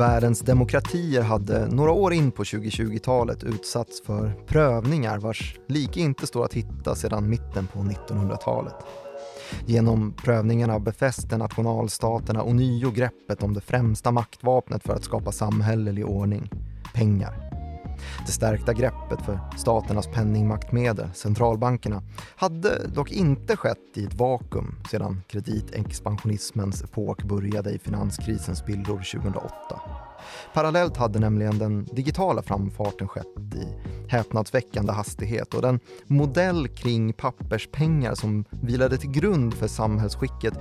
Världens demokratier hade några år in på 2020-talet utsatts för prövningar vars like inte står att hitta sedan mitten på 1900-talet. Genom prövningarna befäste nationalstaterna ånyo greppet om det främsta maktvapnet för att skapa samhällelig ordning, pengar. Det stärkta greppet för staternas penningmaktmedel, centralbankerna, hade dock inte skett i ett vakuum sedan kreditexpansionismens epok började i finanskrisens spillror 2008. Parallellt hade nämligen den digitala framfarten skett i häpnadsväckande hastighet och den modell kring papperspengar som vilade till grund för samhällsskicket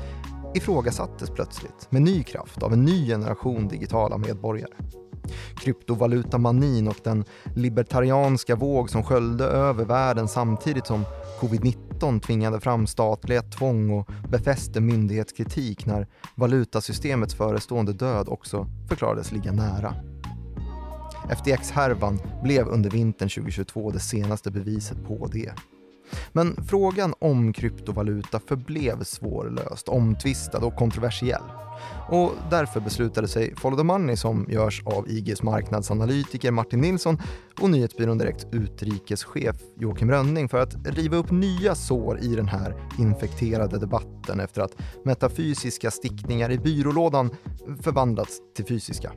ifrågasattes plötsligt med ny kraft av en ny generation digitala medborgare. Kryptovalutamanin och den libertarianska våg som sköljde över världen samtidigt som covid-19 tvingade fram statliga tvång och befäste myndighetskritik när valutasystemets förestående död också förklarades ligga nära. FTX-härvan blev under vintern 2022 det senaste beviset på det. Men frågan om kryptovaluta förblev svårlöst, omtvistad och kontroversiell. Och därför beslutade sig Follow the Money som görs av IGs marknadsanalytiker Martin Nilsson och nyhetsbyrån Direkt utrikeschef Joakim Rönning för att riva upp nya sår i den här infekterade debatten efter att metafysiska stickningar i byrålådan förvandlats till fysiska.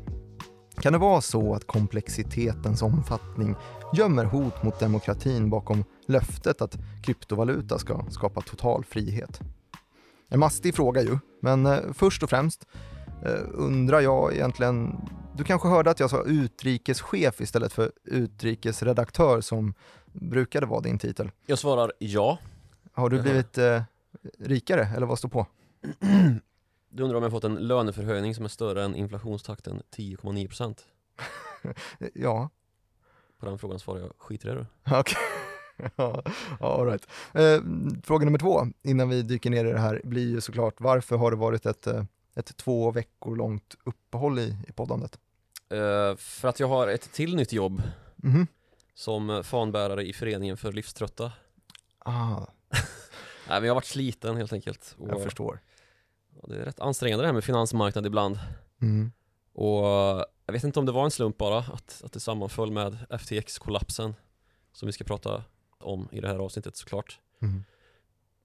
Kan det vara så att komplexitetens omfattning gömmer hot mot demokratin bakom löftet att kryptovaluta ska skapa total frihet? En mastig fråga ju, men eh, först och främst eh, undrar jag egentligen, du kanske hörde att jag sa utrikeschef istället för utrikesredaktör som brukade vara din titel? Jag svarar ja. Har du blivit eh, rikare eller vad står på? Du undrar om jag fått en löneförhöjning som är större än inflationstakten 10,9% ja. På den frågan svarar jag skit i det du. Ja, all right. eh, fråga nummer två, innan vi dyker ner i det här, blir ju såklart varför har det varit ett, eh, ett två veckor långt uppehåll i, i poddandet? Uh, för att jag har ett till nytt jobb mm -hmm. som fanbärare i föreningen för livströtta. Ah. Nej men jag har varit sliten helt enkelt. Och, jag förstår. Och det är rätt ansträngande det här med finansmarknad ibland. Mm. Och jag vet inte om det var en slump bara att, att det sammanföll med FTX-kollapsen som vi ska prata om i det här avsnittet såklart. Mm.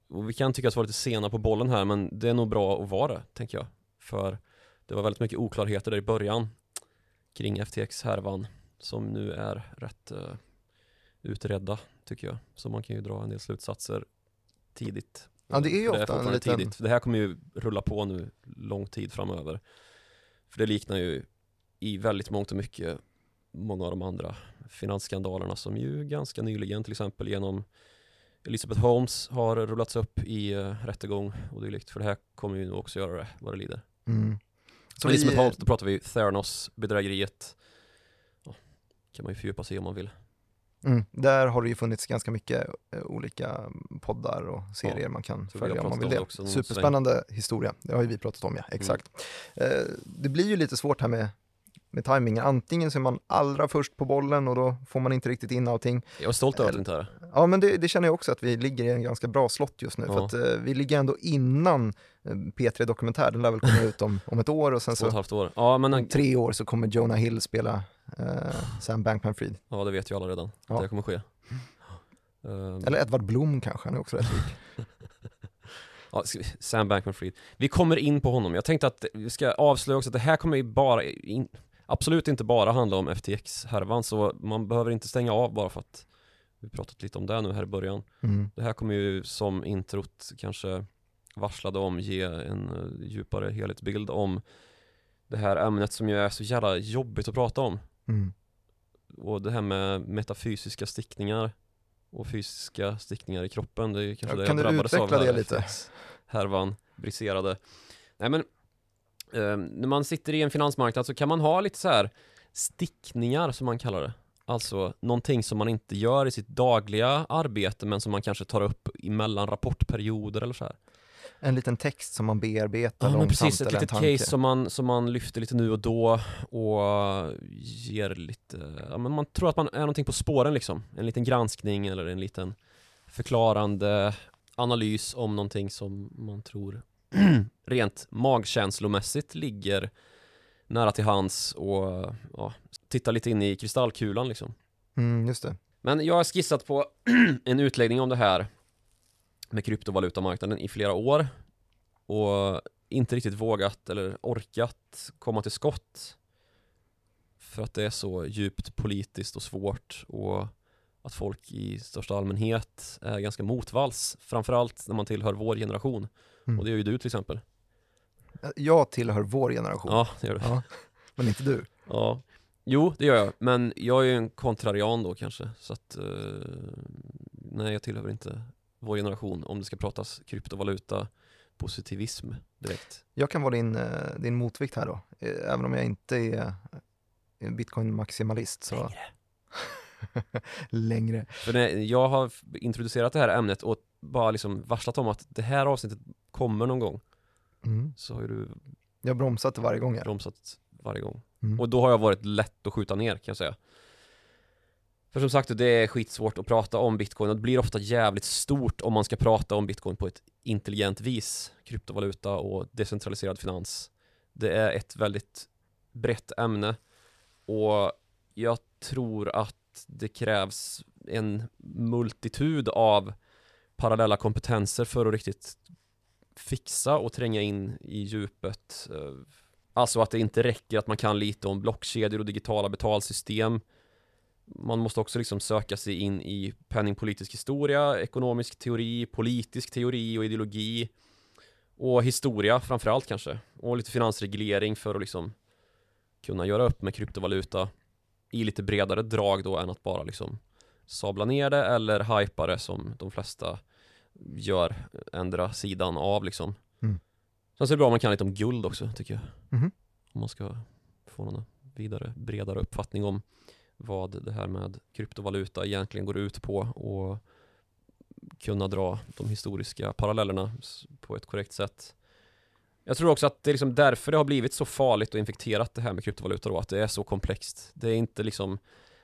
Och vi kan tycka att vi var lite sena på bollen här men det är nog bra att vara det, tänker jag. För det var väldigt mycket oklarheter där i början kring FTX-härvan som nu är rätt uh, utredda, tycker jag. Så man kan ju dra en del slutsatser tidigt. Ja, det är ju ofta en liten... tidigt. Det här kommer ju rulla på nu lång tid framöver. För det liknar ju i väldigt mångt och mycket många av de andra finansskandalerna som ju ganska nyligen till exempel genom Elizabeth Holmes har rullats upp i uh, rättegång och dylikt för det här kommer ju nog också göra det vad det lider. Mm. Så Elizabeth vi... Holmes, då pratar vi Theranos bedrägeriet. Ja, kan man ju fördjupa sig om man vill. Mm. Där har det ju funnits ganska mycket uh, olika poddar och serier ja, man kan följa om man vill det. Superspännande sväng. historia, det har ju vi pratat om ja, exakt. Mm. Uh, det blir ju lite svårt här med med tajmingen. Antingen så är man allra först på bollen och då får man inte riktigt in allting. Jag är stolt över att inte här. Ja, men det, det, känner jag också att vi ligger i en ganska bra slott just nu. Ja. För att eh, vi ligger ändå innan eh, P3 Dokumentär, den lär väl komma ut om, om ett år och sen så halvt år. Ja, men, om tre år så kommer Jonah Hill spela eh, Sam Bankman-Fried. Ja, det vet ju alla redan. Ja. Det kommer ske. Um... Eller Edvard Blom kanske, han är också rätt lik. Ja, Sam Bankman-Fried. Vi kommer in på honom. Jag tänkte att vi ska avslöja också att det här kommer ju bara in, absolut inte bara handla om FTX-härvan så man behöver inte stänga av bara för att vi pratat lite om det nu här i början. Mm. Det här kommer ju som introt kanske varslade om ge en uh, djupare helhetsbild om det här ämnet som ju är så jävla jobbigt att prata om. Mm. Och det här med metafysiska stickningar och fysiska stickningar i kroppen, det är kanske ja, det jag drabbades av. Kan du utveckla det lite? Härvan briserade. Nej men eh, när man sitter i en finansmarknad så kan man ha lite så här stickningar som man kallar det. Alltså någonting som man inte gör i sitt dagliga arbete men som man kanske tar upp emellan rapportperioder eller så här. En liten text som man bearbetar Ja men precis, ett litet case som man, som man lyfter lite nu och då och ger lite, ja men man tror att man är någonting på spåren liksom. En liten granskning eller en liten förklarande analys om någonting som man tror rent magkänslomässigt ligger nära till hands och ja, titta lite in i kristallkulan liksom. Mm, just det. Men jag har skissat på en utläggning om det här med kryptovalutamarknaden i flera år och inte riktigt vågat eller orkat komma till skott för att det är så djupt politiskt och svårt och att folk i största allmänhet är ganska motvalls framförallt när man tillhör vår generation Mm. och det är ju du till exempel Jag tillhör vår generation. Ja, det gör du Ja, Men inte du. Ja, jo det gör jag, men jag är ju en kontrarian då kanske så att eh, nej jag tillhör inte vår generation om det ska pratas kryptovaluta positivism direkt Jag kan vara din, eh, din motvikt här då. Eh, Även om jag inte är bitcoin-maximalist. Så... Längre. Längre. För när jag har introducerat det här ämnet och bara liksom varslat om att det här avsnittet kommer någon gång Mm. så har ju du Jag har bromsat det varje gång. här. bromsat varje gång Mm. Och då har jag varit lätt att skjuta ner kan jag säga För som sagt det är skitsvårt att prata om bitcoin och det blir ofta jävligt stort om man ska prata om bitcoin på ett intelligent vis Kryptovaluta och decentraliserad finans Det är ett väldigt brett ämne och jag tror att det krävs en multitud av parallella kompetenser för att riktigt fixa och tränga in i djupet. Eh, alltså att det inte räcker att man kan lite om blockkedjor och digitala betalsystem. Man måste också liksom söka sig in i penningpolitisk historia, ekonomisk teori, politisk teori och ideologi. Och historia framförallt kanske. Och lite finansreglering för att liksom kunna göra upp med kryptovaluta i lite bredare drag då än att bara liksom sabla ner det eller hypa det som de flesta gör ändra sidan av liksom Mm. Sen så är det bra om man kan lite om guld också tycker jag Mhm. Om man ska få någon vidare, bredare uppfattning om vad det här med kryptovaluta egentligen går ut på och kunna dra de historiska parallellerna på ett korrekt sätt. Jag tror också att det är liksom därför det har blivit så farligt och infekterat det här med kryptovaluta då, att det är så komplext. Det är inte liksom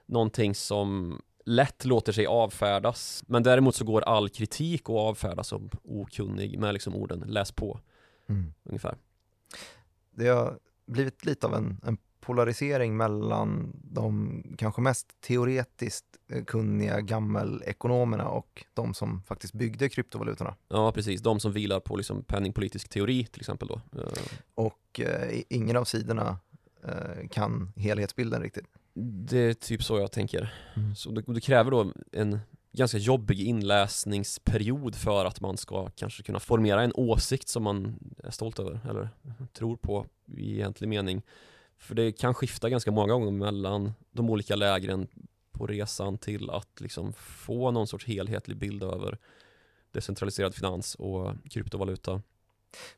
någonting som lätt låter sig avfärdas, men däremot så går all kritik att avfärda som okunnig med liksom orden läs på Mm. ungefär. Det har blivit lite av en, en polarisering mellan de kanske mest teoretiskt eh, kunniga gammelekonomerna och de som faktiskt byggde kryptovalutorna. Ja, precis. De som vilar på liksom penningpolitisk teori till exempel då. Och eh, ingen av sidorna eh, kan helhetsbilden riktigt. Det är typ så jag tänker. Mm. Så det, det kräver då en ganska jobbig inläsningsperiod för att man ska kanske kunna formera en åsikt som man är stolt över eller tror på i egentlig mening. För det kan skifta ganska många gånger mellan de olika lägren på resan till att liksom få någon sorts helhetlig bild över decentraliserad finans och kryptovaluta.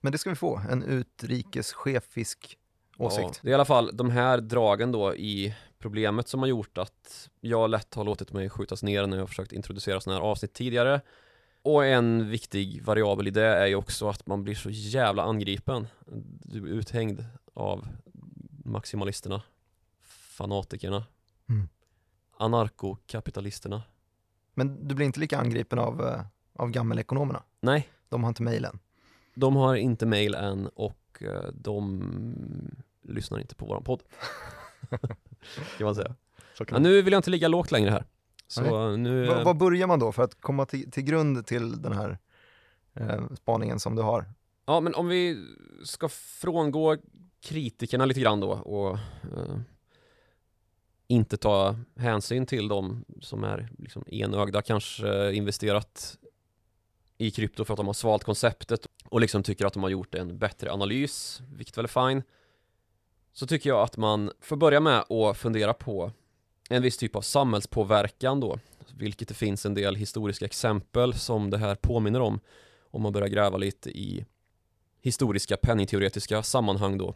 Men det ska vi få, en utrikeschefisk åsikt. Ja, det är i alla fall de här dragen då i problemet som har gjort att jag lätt har låtit mig skjutas ner när jag har försökt introducera sådana här avsnitt tidigare. Och en viktig variabel i det är ju också att man blir så jävla angripen. Du blir uthängd av maximalisterna, fanatikerna, Mm. anarkokapitalisterna. Men du blir inte lika angripen av, eh, av gammelekonomerna? Nej, De har inte mejlen? de har inte mail än och eh, de lyssnar inte på våran podd. kan man säga. Ja, nu vill jag inte ligga lågt längre här. Så nu... Var börjar man då för att komma till, till grund till den här eh, spaningen som du har? Ja, men om vi ska frångå kritikerna lite grann då och eh, inte ta hänsyn till de som är liksom enögda, kanske investerat i krypto för att de har svalt konceptet och liksom tycker att de har gjort en bättre analys, vilket väl är fine. Så tycker jag att man får börja med att fundera på en viss typ av samhällspåverkan då, vilket det finns en del historiska exempel som det här påminner om om man börjar gräva lite i historiska penningteoretiska sammanhang då.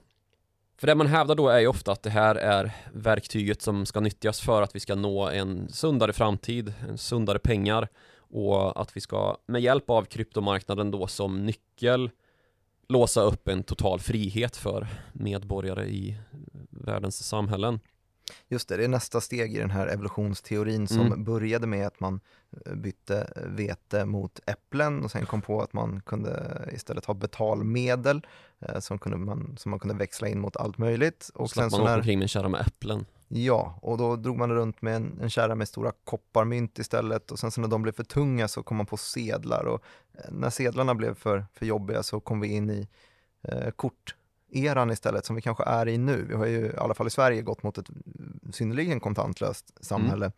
För det man hävdar då är ju ofta att det här är verktyget som ska nyttjas för att vi ska nå en sundare framtid, en sundare pengar och att vi ska med hjälp av kryptomarknaden då som nyckel låsa upp en total frihet för medborgare i världens samhällen. Just det, det är nästa steg i den här evolutionsteorin som Mm. började med att man eh, bytte vete mot äpplen och sen kom på att man kunde istället ha betalmedel eh, som, kunde man, som man kunde växla in mot allt möjligt. Och Och slapp man åka omkring med en kärra med äpplen. ja, och då drog man runt med en, en kärra med stora kopparmynt istället och sen så när de blev för tunga så kom man på sedlar och eh, när sedlarna blev för, för jobbiga så kom vi in i eh, korteran istället som vi kanske är i nu. Vi har ju i alla fall i Sverige gått mot ett synnerligen kontantlöst samhälle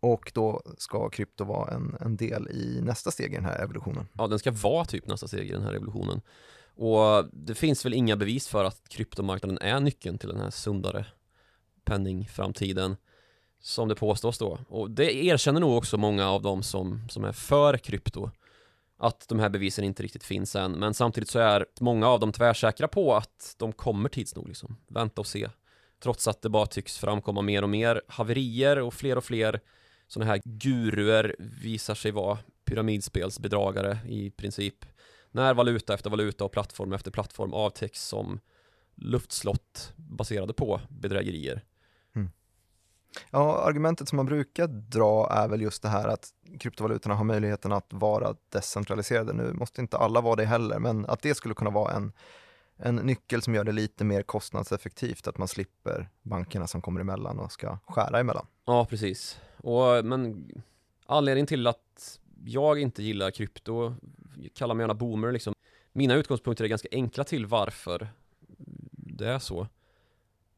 och då ska krypto vara en, en del i nästa steg i den här evolutionen. Ja, den ska vara typ nästa steg i den här revolutionen. Och det finns väl inga bevis för att kryptomarknaden är nyckeln till den här sundare penningframtiden som det påstås då. Och det erkänner nog också många av dem som, som är för krypto att de här bevisen inte riktigt finns än. Men samtidigt så är många av dem tvärsäkra på att de kommer tids nog liksom. Vänta och se. Trots att det bara tycks framkomma mer och mer haverier och fler och fler sådana här guruer visar sig vara pyramidspelsbedragare i princip. När valuta efter valuta och plattform efter plattform avtäcks som luftslott baserade på bedrägerier. Ja, argumentet som man brukar dra är väl just det här att kryptovalutorna har möjligheten att vara decentraliserade. Nu måste inte alla vara det heller, men att det skulle kunna vara en, en nyckel som gör det lite mer kostnadseffektivt, att man slipper bankerna som kommer emellan och ska skära emellan. Ja, precis. Och, men anledningen till att jag inte gillar krypto, kalla mig gärna boomer liksom. Mina utgångspunkter är ganska enkla till varför det är så.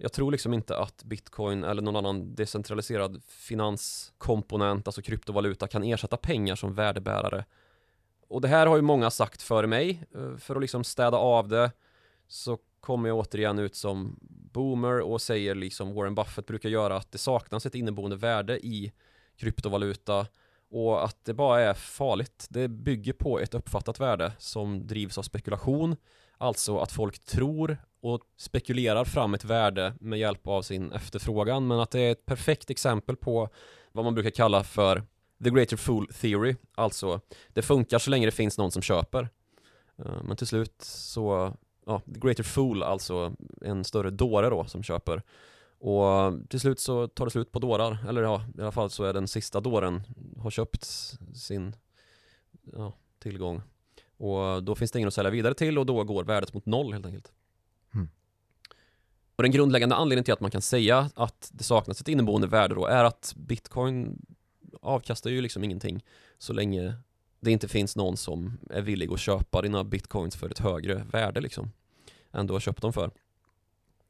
Jag tror liksom inte att bitcoin eller någon annan decentraliserad finanskomponent, alltså kryptovaluta, kan ersätta pengar som värdebärare. Och det här har ju många sagt före mig. Eh, för att liksom städa av det så kommer jag återigen ut som boomer och säger liksom Warren Buffett brukar göra att det saknas ett inneboende värde i kryptovaluta och att det bara är farligt. Det bygger på ett uppfattat värde som drivs av spekulation, alltså att folk tror och spekulerar fram ett värde med hjälp av sin efterfrågan, men att det är ett perfekt exempel på vad man brukar kalla för the greater fool theory, alltså det funkar så länge det finns någon som köper. Eh, men till slut så, ja, the greater fool, alltså en större dåre då som köper. Och till slut så tar det slut på dårar, eller ja, i alla fall så är den sista dåren har köpt sin ja, tillgång. Och då finns det ingen att sälja vidare till och då går värdet mot noll helt enkelt. Och den grundläggande anledningen till att man kan säga att det saknas ett inneboende värde då är att bitcoin avkastar ju liksom ingenting så länge det inte finns någon som är villig att köpa dina bitcoins för ett högre värde liksom än du har köpt dem för.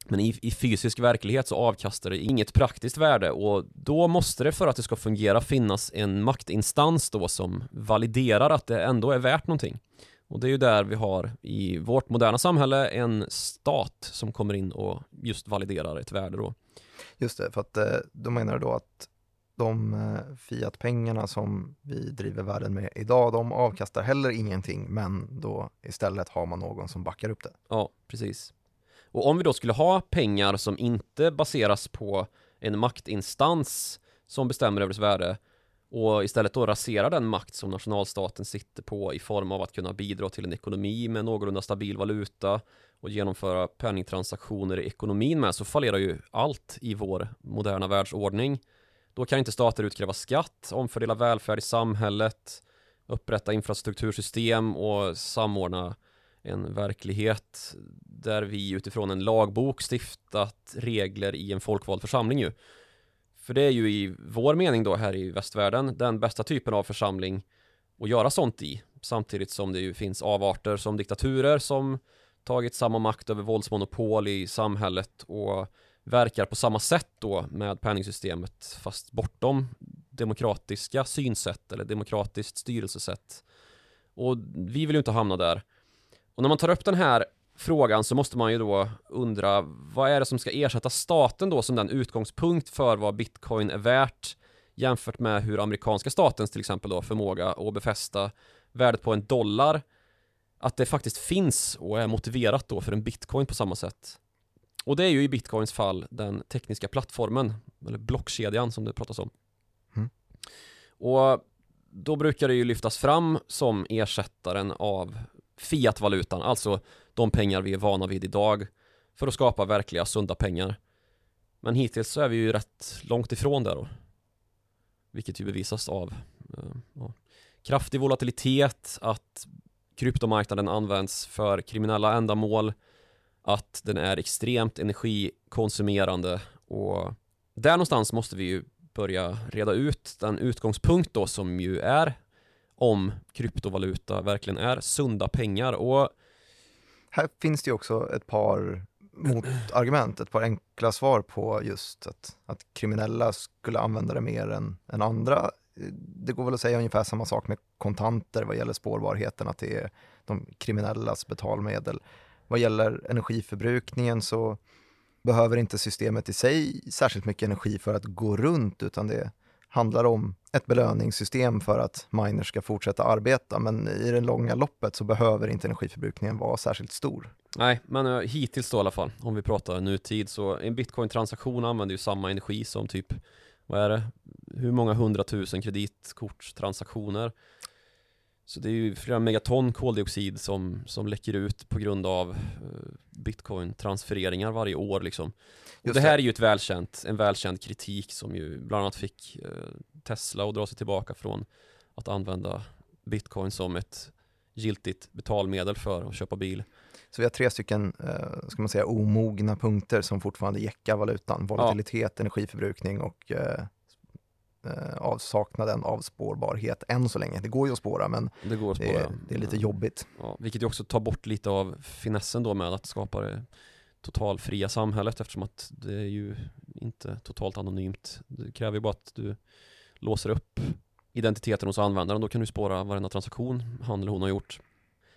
Men i, i fysisk verklighet så avkastar det inget praktiskt värde och då måste det för att det ska fungera finnas en maktinstans då som validerar att det ändå är värt någonting. Och det är ju där vi har i vårt moderna samhälle en stat som kommer in och just validerar ett värde då. Just det, för att eh, då menar du då att de eh, fiatpengarna som vi driver världen med idag, de avkastar heller ingenting, men då istället har man någon som backar upp det. Ja, precis. Och om vi då skulle ha pengar som inte baseras på en maktinstans som bestämmer över dess värde och istället då rasera den makt som nationalstaten sitter på i form av att kunna bidra till en ekonomi med någorlunda stabil valuta och genomföra penningtransaktioner i ekonomin med så fallerar ju allt i vår moderna världsordning. Då kan inte stater utkräva skatt, omfördela välfärd i samhället, upprätta infrastruktursystem och samordna en verklighet där vi utifrån en lagbok stiftat regler i en folkvald församling ju. För det är ju i vår mening då här i västvärlden den bästa typen av församling att göra sånt i. Samtidigt som det ju finns avarter som diktaturer som tagit samma makt över våldsmonopol i samhället och verkar på samma sätt då med penningsystemet fast bortom demokratiska synsätt eller demokratiskt styrelsesätt. Och vi vill ju inte hamna där. Och när man tar upp den här frågan så måste man ju då undra vad är det som ska ersätta staten då som den utgångspunkt för vad bitcoin är värt jämfört med hur amerikanska statens till exempel då förmåga att befästa värdet på en dollar att det faktiskt finns och är motiverat då för en bitcoin på samma sätt. Och det är ju i bitcoins fall den tekniska plattformen eller blockkedjan som det pratas om. Mm. Och då brukar det ju lyftas fram som ersättaren av fiatvalutan, alltså de pengar vi är vana vid idag för att skapa verkliga sunda pengar. Men hittills så är vi ju rätt långt ifrån det då. Vilket ju bevisas av eh, ja, kraftig volatilitet, att kryptomarknaden används för kriminella ändamål, att den är extremt energikonsumerande och där någonstans måste vi ju börja reda ut den utgångspunkt då som ju är om kryptovaluta verkligen är sunda pengar och här finns det ju också ett par motargument, ett par enkla svar på just att, att kriminella skulle använda det mer än, än andra. Det går väl att säga ungefär samma sak med kontanter vad gäller spårbarheten, att det är de kriminellas betalmedel. Vad gäller energiförbrukningen så behöver inte systemet i sig särskilt mycket energi för att gå runt, utan det handlar om ett belöningssystem för att miners ska fortsätta arbeta. Men i det långa loppet så behöver inte energiförbrukningen vara särskilt stor. Nej, men eh, hittills då i alla fall, om vi pratar nutid, så en bitcoin-transaktion använder ju samma energi som typ, vad är det, hur många hundratusen kreditkortstransaktioner? Så det är ju flera megaton koldioxid som, som läcker ut på grund av uh, bitcoin-transfereringar varje år liksom. Och det här är ju ett välkänt, en välkänd kritik som ju bland annat fick uh, Tesla att dra sig tillbaka från att använda bitcoin som ett giltigt betalmedel för att köpa bil. Så vi har tre stycken, eh, ska man säga, omogna punkter som fortfarande jäckar valutan. Volatilitet, ja. energiförbrukning och eh, eh, avsaknaden av spårbarhet än så länge. Det går ju att spåra men det, går att spåra, det, är, det är lite jobbigt. Ja, vilket ju också tar bort lite av finessen då med att skapa det totalfria samhället eftersom att det är ju inte totalt anonymt. Det kräver ju bara att du låser upp identiteten hos användaren. Då kan du spåra varenda transaktion han eller hon har gjort.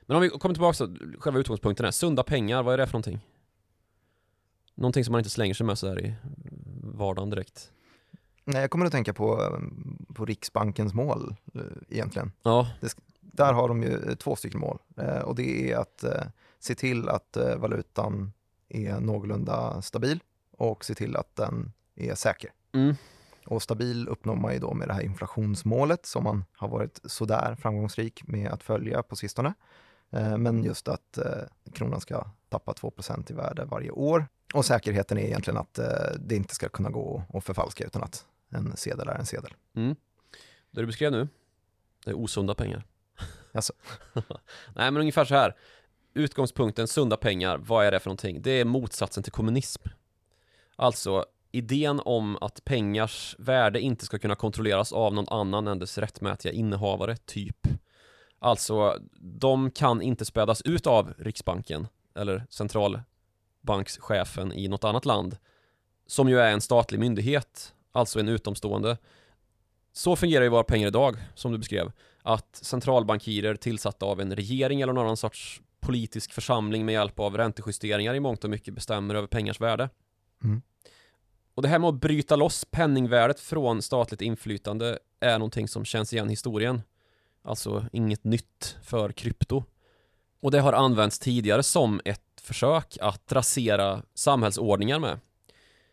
Men om vi kommer tillbaka till själva utgångspunkten här. Sunda pengar, vad är det för någonting? Någonting som man inte slänger sig med så här i vardagen direkt. Nej, jag kommer att tänka på, på Riksbankens mål eh, egentligen. Ja. Det, där har de ju två stycken mål eh, och det är att eh, se till att valutan är någorlunda stabil och se till att den är säker. Mm. Och stabil uppnår man ju då med det här inflationsmålet som man har varit sådär framgångsrik med att följa på sistone. Eh, men just att eh, kronan ska tappa 2% i värde varje år. Och säkerheten är egentligen att eh, det inte ska kunna gå att förfalska utan att en sedel är en sedel. Mm. Det du beskrev nu, det är osunda pengar. Alltså. Nej men ungefär så här. Utgångspunkten sunda pengar, vad är det för någonting? Det är motsatsen till kommunism. Alltså idén om att pengars värde inte ska kunna kontrolleras av någon annan än dess rättmätiga innehavare, typ. Alltså, de kan inte spädas ut av Riksbanken eller centralbankschefen i något annat land som ju är en statlig myndighet, alltså en utomstående. Så fungerar ju våra pengar idag, som du beskrev. Att centralbankirer tillsatta av en regering eller någon annan sorts politisk församling med hjälp av räntejusteringar i mångt och mycket bestämmer över pengars värde. Mm. Och det här med att bryta loss penningvärdet från statligt inflytande är någonting som känns igen i historien. Alltså inget nytt för krypto. Och det har använts tidigare som ett försök att rasera samhällsordningar med.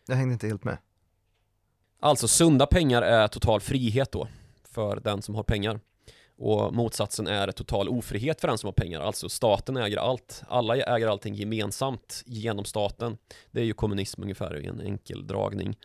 Jag hängde inte helt med. Alltså sunda pengar är total frihet då för den som har pengar. Och motsatsen är total ofrihet för den som har pengar. Alltså staten äger allt. Alla äger allting gemensamt genom staten. Det är ju kommunism ungefär i en enkel dragning.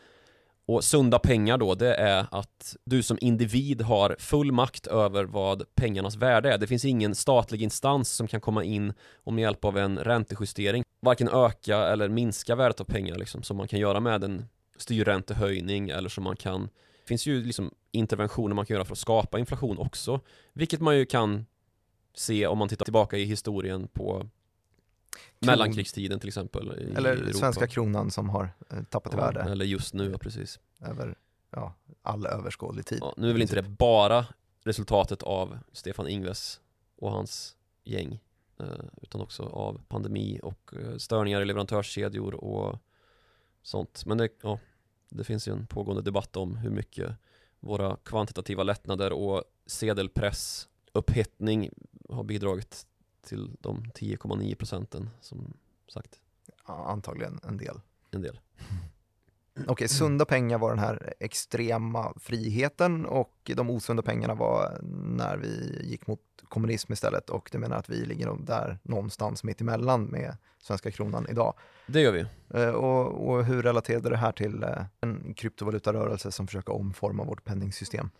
Och sunda pengar då, det är att du som individ har full makt över vad pengarnas värde är. Det finns ingen statlig instans som kan komma in och med hjälp av en räntejustering varken öka eller minska värdet av pengar liksom, som man kan göra med en styrräntehöjning eller som man kan finns ju liksom interventioner man kan göra för att skapa inflation också vilket man ju kan se om man tittar tillbaka i historien på mellankrigstiden till exempel Eller svenska kronan som har eh, tappat ja, värde. Eller just nu, ja precis. Över ja, all överskådlig tid. Ja, Nu är väl inte det bara resultatet av Stefan Ingves och hans gäng eh, Utan också av pandemi och eh, störningar i leverantörskedjor och sånt. Men det, ja, det finns ju en pågående debatt om hur mycket våra kvantitativa lättnader och sedelpress upphettning har bidragit till de 10,9 procenten som sagt. Ja, antagligen en del. En del. Okej, sunda pengar var den här extrema friheten och de osunda pengarna var när vi gick mot kommunism istället och du menar att vi ligger där någonstans mitt emellan med svenska kronan idag. Det gör vi. Eh, och, och hur relaterade det här till eh, en kryptovalutarörelse som försöker omforma vårt penningsystem?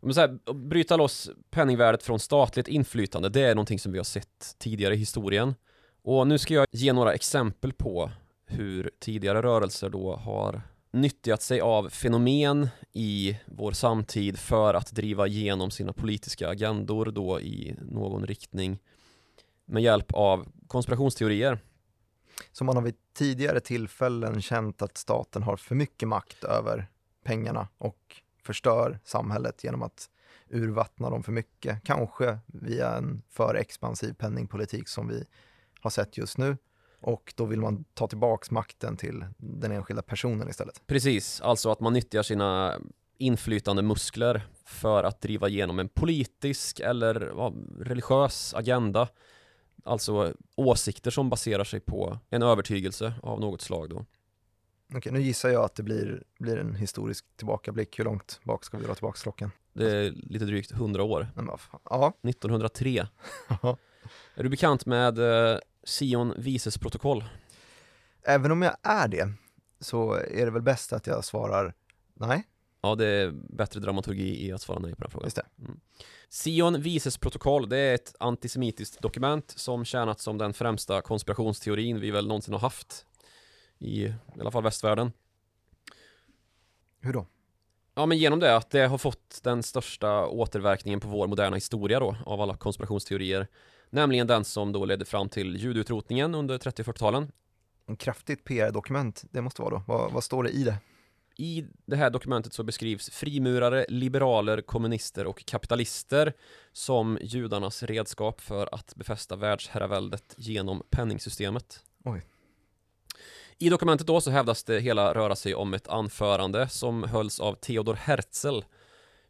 Men så här, bryta loss penningvärdet från statligt inflytande, det är någonting som vi har sett tidigare i historien. Och nu ska jag ge några exempel på hur tidigare rörelser då har nyttjat sig av fenomen i vår samtid för att driva igenom sina politiska agendor då i någon riktning med hjälp av konspirationsteorier. Så man har vid tidigare tillfällen känt att staten har för mycket makt över pengarna och förstör samhället genom att urvattna dem för mycket, kanske via en för expansiv penningpolitik som vi har sett just nu. Och då vill man ta tillbaks makten till den enskilda personen istället. Precis, alltså att man nyttjar sina inflytande muskler för att driva igenom en politisk eller ja, religiös agenda. Alltså åsikter som baserar sig på en övertygelse av något slag då. Okej, nu gissar jag att det blir, blir en historisk tillbakablick. Hur långt bak ska vi dra tillbaka klockan? Det är lite drygt 100 år. Ja, 1903. Är du bekant med eh, Sion Vises protokoll? även om jag är det så är det väl bäst att jag svarar nej. Ja, det är bättre dramaturgi i att svara nej på den frågan. Just det. Mm. Sion Vises protokoll, det är ett antisemitiskt dokument som tjänat som den främsta konspirationsteorin vi väl någonsin har haft i, i alla fall västvärlden. Hur då? Ja, men genom det att det har fått den största återverkningen på vår moderna historia då, av alla konspirationsteorier. Nämligen den som då ledde fram till judeutrotningen under 30 och 40-talen. En kraftigt PR-dokument, det måste vara då. Vad, vad står det i det? I det här dokumentet så beskrivs frimurare, liberaler, kommunister och kapitalister som judarnas redskap för att befästa världsherraväldet genom penningsystemet. Oj. I dokumentet då så hävdas det hela röra sig om ett anförande som hölls av Theodor Herzl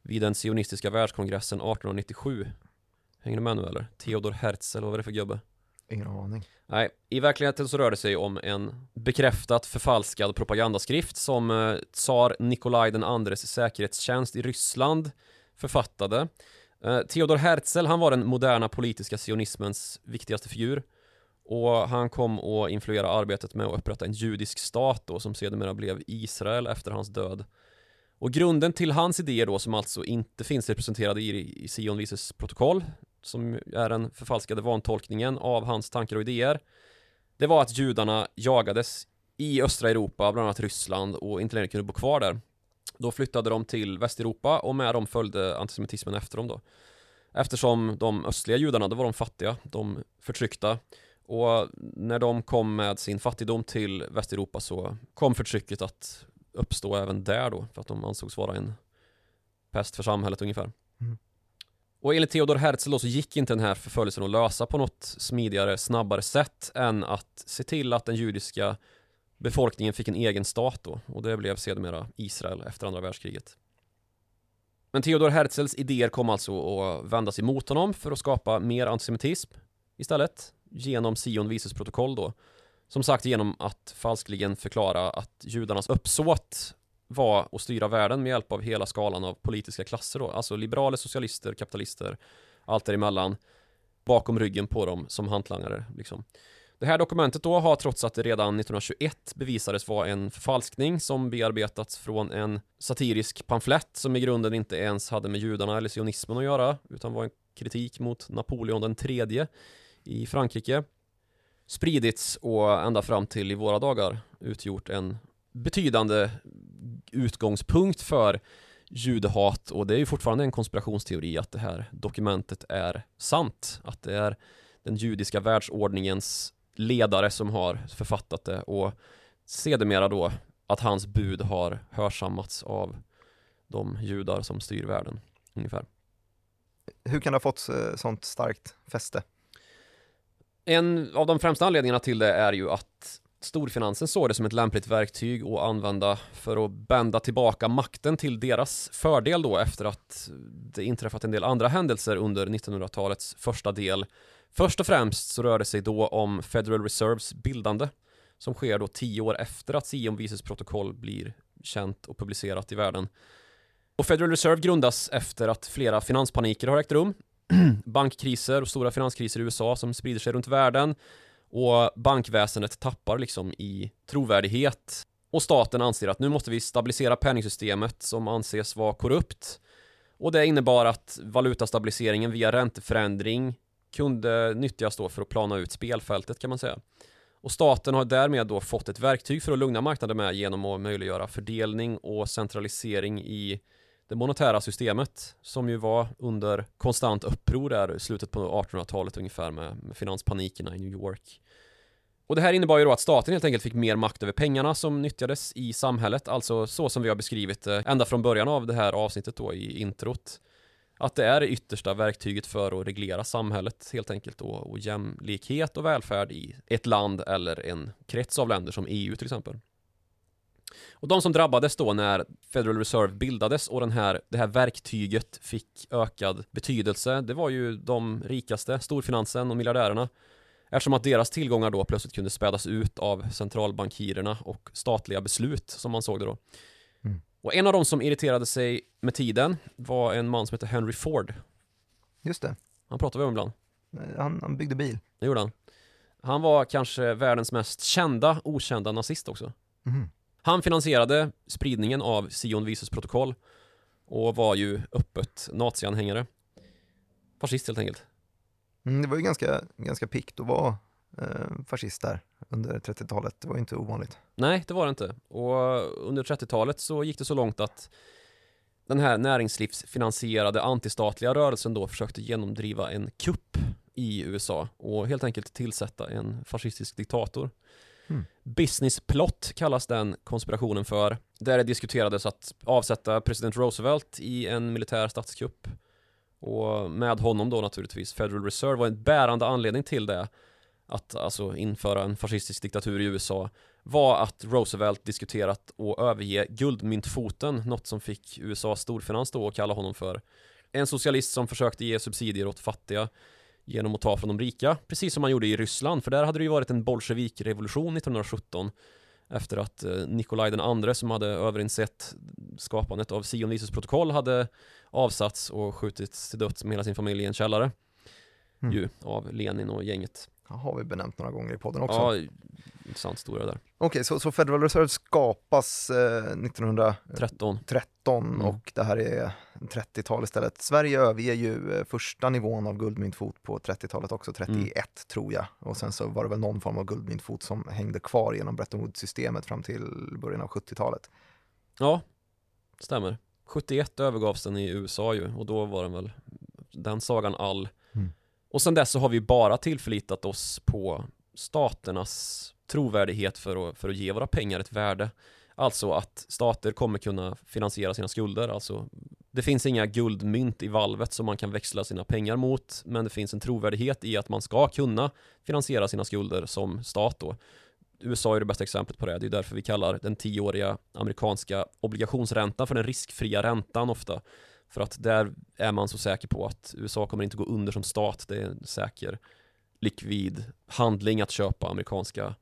vid den sionistiska världskongressen 1897. Hänger du med nu eller? Theodor Herzl, vad var det för gubbe? Ingen aning. Nej, i verkligheten så rör det sig om en bekräftat förfalskad propagandaskrift som eh, tsar Nikolaj den andres säkerhetstjänst i Ryssland författade. Eh, Theodor Herzl, han var den moderna politiska sionismens viktigaste figur och han kom att influera arbetet med att upprätta en judisk stat då som sedermera blev Israel efter hans död. Och grunden till hans idéer då som alltså inte finns representerade i, i Sion Vises protokoll som är den förfalskade vantolkningen av hans tankar och idéer det var att judarna jagades i östra Europa, bland annat Ryssland och inte längre kunde bo kvar där. Då flyttade de till Västeuropa och med dem följde antisemitismen efter dem då. Eftersom de östliga judarna, då var de fattiga, de förtryckta. Och när de kom med sin fattigdom till Västeuropa så kom förtrycket att uppstå även där då, för att de ansågs vara en pest för samhället ungefär. Mm. Och enligt Theodor Herzl då så gick inte den här förföljelsen att lösa på något smidigare, snabbare sätt än att se till att den judiska befolkningen fick en egen stat då och det blev sedermera Israel efter andra världskriget. Men Theodor Herzls idéer kom alltså att vändas emot honom för att skapa mer antisemitism istället genom Sion Vises protokoll då. Som sagt genom att falskligen förklara att judarnas uppsåt var att styra världen med hjälp av hela skalan av politiska klasser då. Alltså liberaler, socialister, kapitalister, allt däremellan bakom ryggen på dem som hantlangare liksom. Det här dokumentet då har trots att det redan 1921 bevisades vara en förfalskning som bearbetats från en satirisk pamflett som i grunden inte ens hade med judarna eller sionismen att göra utan var en kritik mot Napoleon den tredje i Frankrike spridits och ända fram till i våra dagar utgjort en betydande utgångspunkt för judehat och det är ju fortfarande en konspirationsteori att det här dokumentet är sant. Att det är den judiska världsordningens ledare som har författat det och sedermera då att hans bud har hörsammats av de judar som styr världen ungefär. Hur kan det ha fått eh, sånt starkt fäste? En av de främsta anledningarna till det är ju att storfinansen såg det som ett lämpligt verktyg att använda för att bända tillbaka makten till deras fördel då efter att det inträffat en del andra händelser under 1900-talets första del. Först och främst så rör det sig då om Federal Reserves bildande som sker då tio år efter att Sion Vises protokoll blir känt och publicerat i världen. Och Federal Reserve grundas efter att flera finanspaniker har ägt rum. Bankkriser och stora finanskriser i USA som sprider sig runt världen. Och bankväsendet tappar liksom i trovärdighet. Och staten anser att nu måste vi stabilisera penningsystemet som anses vara korrupt. Och det innebar att valutastabiliseringen via ränteförändring kunde nyttjas då för att plana ut spelfältet kan man säga. Och staten har därmed då fått ett verktyg för att lugna marknaden med genom att möjliggöra fördelning och centralisering i det monetära systemet som ju var under konstant uppror där i slutet på 1800-talet ungefär med, med finanspanikerna i New York. Och det här innebar ju då att staten helt enkelt fick mer makt över pengarna som nyttjades i samhället, alltså så som vi har beskrivit det ända från början av det här avsnittet då i introt. Att det är det yttersta verktyget för att reglera samhället helt enkelt då, och jämlikhet och välfärd i ett land eller en krets av länder som EU till exempel. Och de som drabbades då när Federal Reserve bildades och den här, det här verktyget fick ökad betydelse, det var ju de rikaste, storfinansen och miljardärerna. Eftersom att deras tillgångar då plötsligt kunde spädas ut av centralbankirerna och statliga beslut som man såg det då. Mm. Och en av de som irriterade sig med tiden var en man som heter Henry Ford. Just det. Han pratade vi om ibland. Han, han byggde bil. Det gjorde han. Han var kanske världens mest kända, okända nazist också. Mm. Han finansierade spridningen av Sion Visus protokoll och var ju öppet nazianhängare. Fascist helt enkelt. Mm, det var ju ganska, ganska pikt att vara eh, fascist där under 30-talet. Det var ju inte ovanligt. Nej, det var det inte. Och under 30-talet så gick det så långt att den här näringslivsfinansierade antistatliga rörelsen då försökte genomdriva en kupp i USA och helt enkelt tillsätta en fascistisk diktator. Mm. Business plot kallas den konspirationen för. Där det diskuterades att avsätta president Roosevelt i en militär statskupp. Och med honom då naturligtvis Federal Reserve var en bärande anledning till det. Att alltså införa en fascistisk diktatur i USA var att Roosevelt diskuterat att överge guldmyntfoten, något som fick USAs storfinans då att kalla honom för en socialist som försökte ge subsidier åt fattiga genom att ta från de rika, precis som man gjorde i Ryssland, för där hade det ju varit en bolsjevikrevolution 1917 efter att eh, Nikolaj den andre som hade överinsett skapandet av Sion Visus protokoll hade avsatts och skjutits till döds med hela sin familj i en källare mm. ju, av Lenin och gänget. Det har vi benämnt några gånger i podden också. Ja, intressant historia där. Okej, okay, så, så, Federal Reserve skapas eh, 1913 13, mm. och det här är 30-tal istället. Sverige överger ju eh, första nivån av guldmyntfot på 30-talet också, 31 mm. tror jag. Och sen så var det väl någon form av guldmyntfot som hängde kvar genom Bretton Woods-systemet fram till början av 70-talet. Ja, stämmer. 71 övergavs den i USA ju och då var den väl den sagan all. Mm. Och sen dess så har vi bara tillförlitat oss på staternas trovärdighet för att, för att ge våra pengar ett värde. Alltså att stater kommer kunna finansiera sina skulder. Alltså, det finns inga guldmynt i valvet som man kan växla sina pengar mot, men det finns en trovärdighet i att man ska kunna finansiera sina skulder som stat då. USA är det bästa exemplet på det. Det är därför vi kallar den tioåriga amerikanska obligationsräntan för den riskfria räntan ofta. För att där är man så säker på att USA kommer inte gå under som stat. Det är en säker likvid handling att köpa amerikanska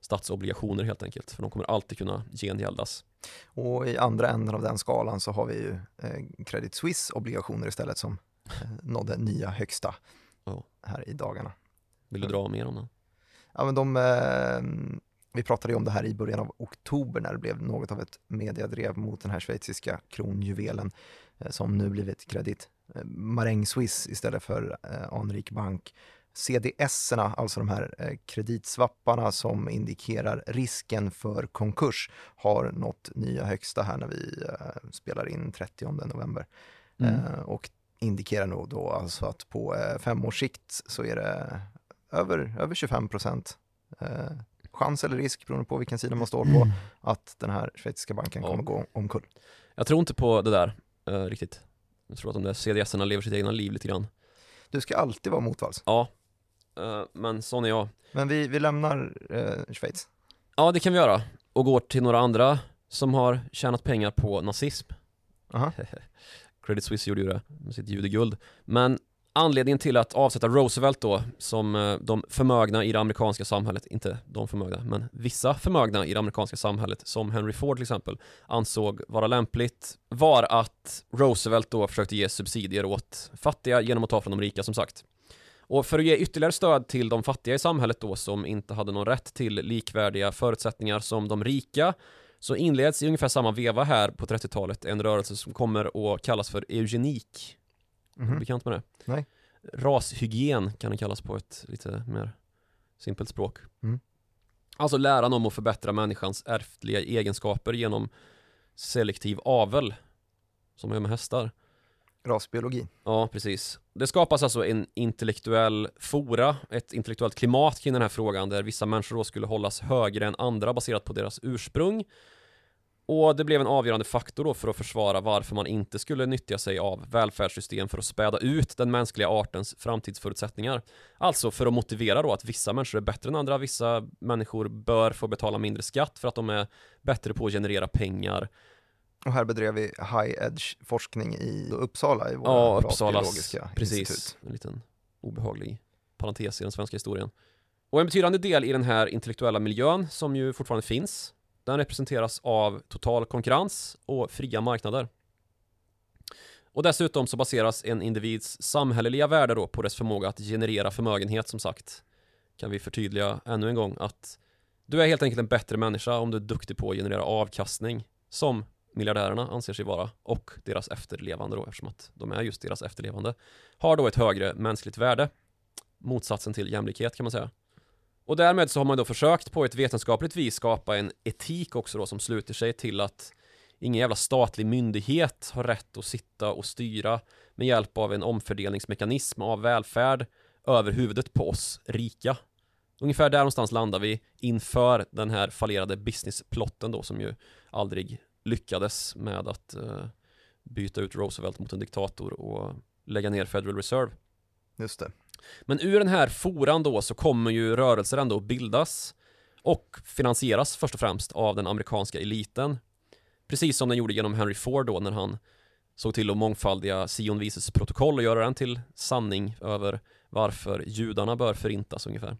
statsobligationer helt enkelt. För de kommer alltid kunna gengäldas. Och i andra änden av den skalan så har vi ju eh, Credit Suisse obligationer istället som eh, nådde nya högsta oh. här i dagarna. Vill du dra mer om det? Ja men de, eh, vi pratade ju om det här i början av oktober när det blev något av ett mediadrev mot den här schweiziska kronjuvelen som nu blivit Credit eh, Maräng Swiss istället för eh, Anrik Bank CDS-erna, alltså de här eh, kreditsvapparna som indikerar risken för konkurs, har nått nya högsta här när vi eh, spelar in 30 november. Mm. Eh, och indikerar nog då alltså att på fem års sikt så är det över, över 25 procent chans eller risk, beroende på vilken sida man står på, mm. att den här schweiziska banken ja. kommer gå omkull. Jag tror inte på det där riktigt. Jag tror att de där CDS-erna lever sitt egna liv lite grann. Du ska alltid vara motvalls. Ja, men sån är jag. Men vi, vi lämnar uh, Schweiz. Ja, det kan vi göra. Och går till några andra som har tjänat pengar på nazism. Aha. Credit Suisse gjorde ju det med sitt judeguld. Men Anledningen till att avsätta Roosevelt då som eh, de förmögna i det amerikanska samhället, inte de förmögna, men vissa förmögna i det amerikanska samhället som Henry Ford till exempel ansåg vara lämpligt var att Roosevelt då försökte ge subsidier åt fattiga genom att ta från de rika som sagt. Och för att ge ytterligare stöd till de fattiga i samhället då som inte hade någon rätt till likvärdiga förutsättningar som de rika så inleds i ungefär samma veva här på 30-talet en rörelse som kommer att kallas för eugenik. Är du bekant med det? Nej. Rashygien kan det kallas på ett lite mer simpelt språk. Mm. Alltså läran om att förbättra människans ärftliga egenskaper genom selektiv avel. Som man gör med hästar. Rasbiologi. Ja, precis. Det skapas alltså en intellektuell fora, ett intellektuellt klimat kring den här frågan där vissa människor då skulle hållas högre än andra baserat på deras ursprung. Och det blev en avgörande faktor då för att försvara varför man inte skulle nyttja sig av välfärdssystem för att späda ut den mänskliga artens framtidsförutsättningar. Alltså för att motivera då att vissa människor är bättre än andra, vissa människor bör få betala mindre skatt för att de är bättre på att generera pengar. Och här bedrev vi high edge forskning i Uppsala i våra Ja, Uppsalas, precis. institut. En liten obehaglig parentes i den svenska historien. Och en betydande del i den här intellektuella miljön, som ju fortfarande finns, den representeras av total konkurrens och fria marknader. Och dessutom så baseras en individs samhälleliga värde då på dess förmåga att generera förmögenhet som sagt. Kan vi förtydliga ännu en gång att du är helt enkelt en bättre människa om du är duktig på att generera avkastning som miljardärerna anser sig vara och deras efterlevande då eftersom att de är just deras efterlevande har då ett högre mänskligt värde motsatsen till jämlikhet kan man säga och därmed så har man då försökt på ett vetenskapligt vis skapa en etik också då som sluter sig till att ingen jävla statlig myndighet har rätt att sitta och styra med hjälp av en omfördelningsmekanism av välfärd över huvudet på oss rika. Ungefär där någonstans landar vi inför den här fallerade businessplotten då som ju aldrig lyckades med att eh, byta ut Roosevelt mot en diktator och lägga ner Federal Reserve. Just det. Men ur den här foran då så kommer ju rörelser ändå bildas och finansieras först och främst av den amerikanska eliten. Precis som den gjorde genom Henry Ford då när han såg till att mångfaldiga Sion vises protokoll och göra den till sanning över varför judarna bör förintas ungefär.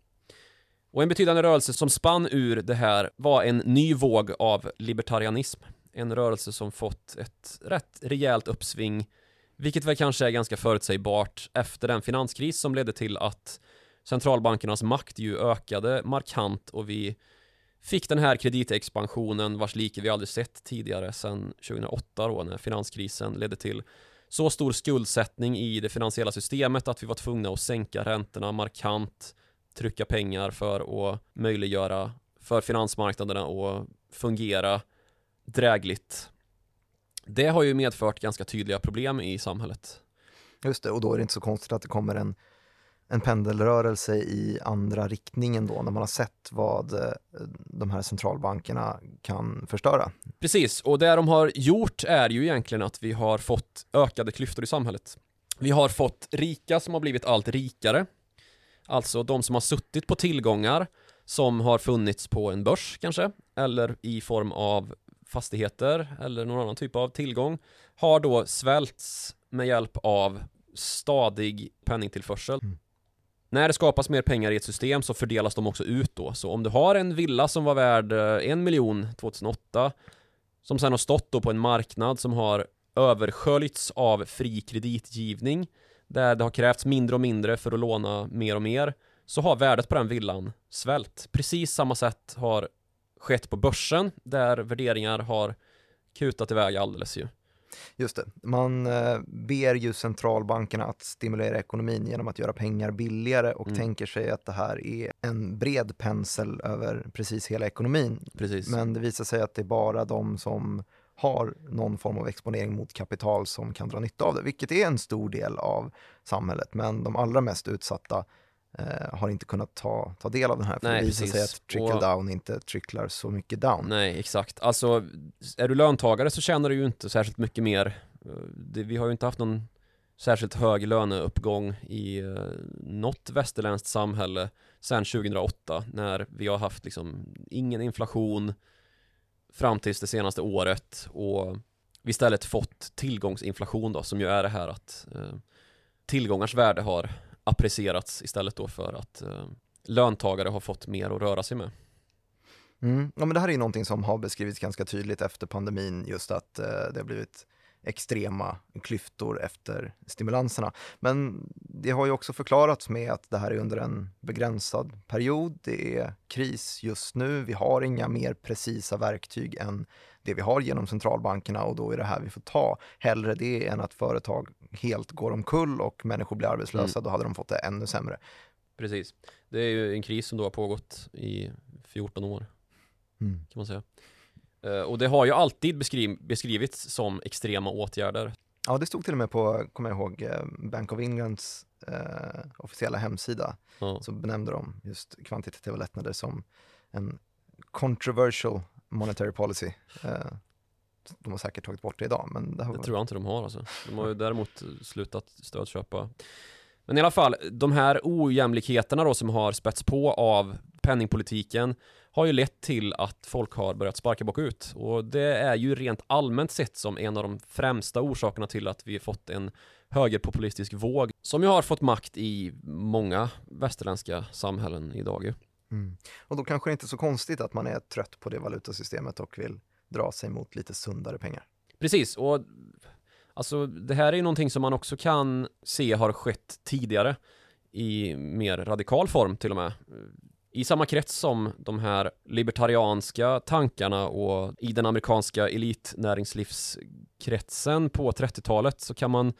Och en betydande rörelse som spann ur det här var en ny våg av libertarianism. En rörelse som fått ett rätt rejält uppsving vilket väl kanske är ganska förutsägbart efter den finanskris som ledde till att centralbankernas makt ju ökade markant och vi fick den här kreditexpansionen vars like vi aldrig sett tidigare sedan 2008 då när finanskrisen ledde till så stor skuldsättning i det finansiella systemet att vi var tvungna att sänka räntorna markant trycka pengar för att möjliggöra för finansmarknaderna att fungera drägligt det har ju medfört ganska tydliga problem i samhället. Just det, och då är det inte så konstigt att det kommer en, en pendelrörelse i andra riktningen då när man har sett vad eh, de här centralbankerna kan förstöra. Precis, och det de har gjort är ju egentligen att vi har fått ökade klyftor i samhället. Vi har fått rika som har blivit allt rikare. Alltså de som har suttit på tillgångar som har funnits på en börs kanske, eller i form av fastigheter eller någon annan typ av tillgång har då svälts med hjälp av stadig penningtillförsel. Mm. När det skapas mer pengar i ett system så fördelas de också ut då. Så om du har en villa som var värd eh, en miljon 2008 som sen har stått då på en marknad som har översköljts av fri kreditgivning där det har krävts mindre och mindre för att låna mer och mer så har värdet på den villan svält. Precis samma sätt har skett på börsen där värderingar har kutat iväg alldeles ju. Just det, man eh, ber ju centralbankerna att stimulera ekonomin genom att göra pengar billigare och Mm. tänker sig att det här är en bred pensel över precis hela ekonomin. Precis. Men det visar sig att det är bara de som har någon form av exponering mot kapital som kan dra nytta av det, vilket är en stor del av samhället. Men de allra mest utsatta har inte kunnat ta, ta del av den här, för Nej, det visar precis. sig att trickle Och- down inte tricklar så mycket down. Nej, exakt. Alltså, är du löntagare så tjänar du ju inte särskilt mycket mer. Eh, Det, vi har ju inte haft någon särskilt hög löneuppgång i eh, något västerländskt samhälle sedan 2008 när vi har haft liksom ingen inflation fram tills det senaste året och vi istället fått tillgångsinflation då som ju är det här att eh, tillgångars värde har apprecierats istället då för att eh, löntagare har fått mer att röra sig med. Mm. Ja, men det här är ju någonting som har beskrivits ganska tydligt efter pandemin, just att eh, det har blivit extrema klyftor efter stimulanserna. Men det har ju också förklarats med att det här är under en begränsad period. Det är kris just nu. Vi har inga mer precisa verktyg än det vi har genom centralbankerna och då är det här vi får ta. Hellre det än att företag helt går omkull och människor blir arbetslösa. Mm. Då hade de fått det ännu sämre. Precis. Det är ju en kris som då har pågått i 14 år. Mm. Kan man säga. Eh, och det har ju alltid beskriv beskrivits som extrema åtgärder. Ja, det stod till och med på, kommer jag ihåg, eh, Bank of Englands eh, officiella hemsida. Ja. Så benämnde de just kvantitativa lättnader som en controversial monetary policy. Eh, de har säkert tagit bort det idag, men det, det tror jag inte de har alltså. De har ju däremot slutat stödköpa. Men i alla fall, de här ojämlikheterna då som har spätts på av penningpolitiken har ju lett till att folk har börjat sparka bakut och det är ju rent allmänt sett som en av de främsta orsakerna till att vi fått en högerpopulistisk våg som ju har fått makt i många västerländska samhällen idag. Mm. Och då kanske det inte är så konstigt att man är trött på det valutasystemet och vill dra sig mot lite sundare pengar. Precis, och alltså det här är ju någonting som man också kan se har skett tidigare i mer radikal form till och med i samma krets som de här libertarianska tankarna och i den amerikanska elitnäringslivskretsen på 30-talet så kan man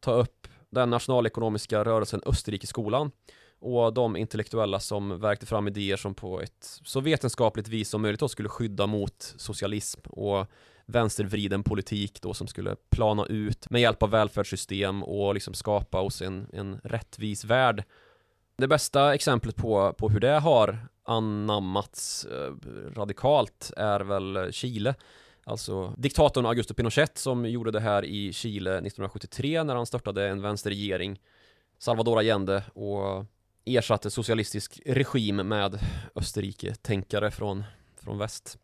ta upp den nationalekonomiska rörelsen Österrikeskolan och de intellektuella som verkte fram idéer som på ett så vetenskapligt vis som möjligt då skulle skydda mot socialism och vänstervriden politik då som skulle plana ut med hjälp av välfärdssystem och liksom skapa oss en, en rättvis värld det bästa exemplet på, på hur det har anammats eh, radikalt är väl Chile. Alltså diktatorn Augusto Pinochet som gjorde det här i Chile 1973 när han störtade en vänsterregering Salvador Allende och ersatte socialistisk regim med Österrike-tänkare från, från väst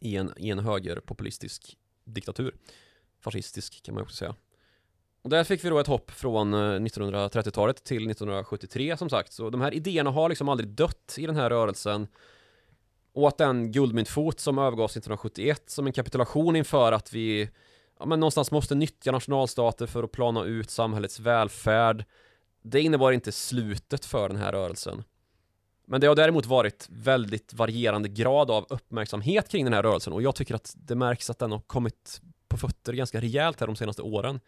i en, i en högerpopulistisk diktatur. Fascistisk kan man också säga. Och där fick vi då ett hopp från eh, 1930-talet till 1973 som sagt. Så de här idéerna har liksom aldrig dött i den här rörelsen. Och att den guldmyntfot som övergavs 1971 som en kapitulation inför att vi ja, men någonstans måste nyttja nationalstater för att plana ut samhällets välfärd. Det innebar inte slutet för den här rörelsen. Men det har däremot varit väldigt varierande grad av uppmärksamhet kring den här rörelsen och jag tycker att det märks att den har kommit på fötter ganska rejält här de senaste åren.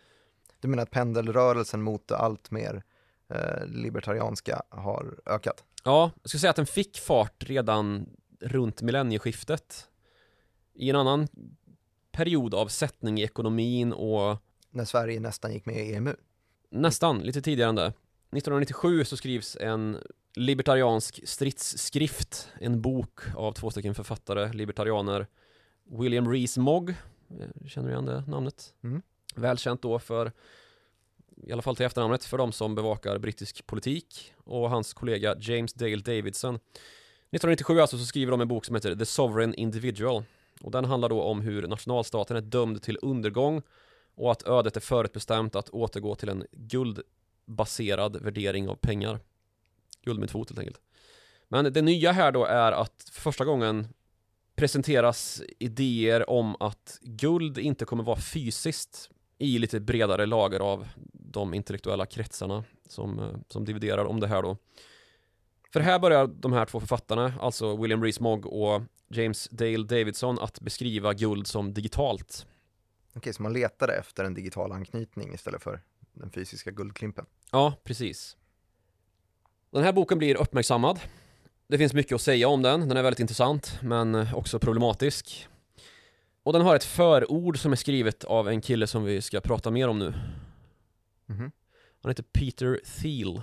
Du menar att pendelrörelsen mot allt mer eh, libertarianska har ökat? Ja, jag skulle säga att den fick fart redan runt millennieskiftet. I en annan period av sättning i ekonomin och När Sverige nästan gick med i EMU? Nästan, lite tidigare än det. 1997 så skrivs en libertariansk stridsskrift, en bok av två stycken författare, libertarianer, William Rees Mogg, eh, känner du igen det namnet? Mm. Välkänt då för, i alla fall till efternamnet, för de som bevakar brittisk politik och hans kollega James Dale Davidson. 1997 alltså så skriver de en bok som heter The Sovereign Individual och den handlar då om hur nationalstaten är dömd till undergång och att ödet är förutbestämt att återgå till en guldbaserad värdering av pengar. Guldmyntfot helt enkelt. Men det nya här då är att för första gången presenteras idéer om att guld inte kommer vara fysiskt i lite bredare lager av de intellektuella kretsarna som, eh, som dividerar om det här då. För här börjar de här två författarna, alltså William Rees-Mogg och James Dale Davidson, att beskriva guld som digitalt. Okej, så man letade efter en digital anknytning istället för den fysiska guldklimpen? Ja, precis. Den här boken blir uppmärksammad. Det finns mycket att säga om den, den är väldigt intressant, men också problematisk. Och den har ett förord som är skrivet av en kille som vi ska prata mer om nu. Mm -hmm. Han heter Peter Thiel.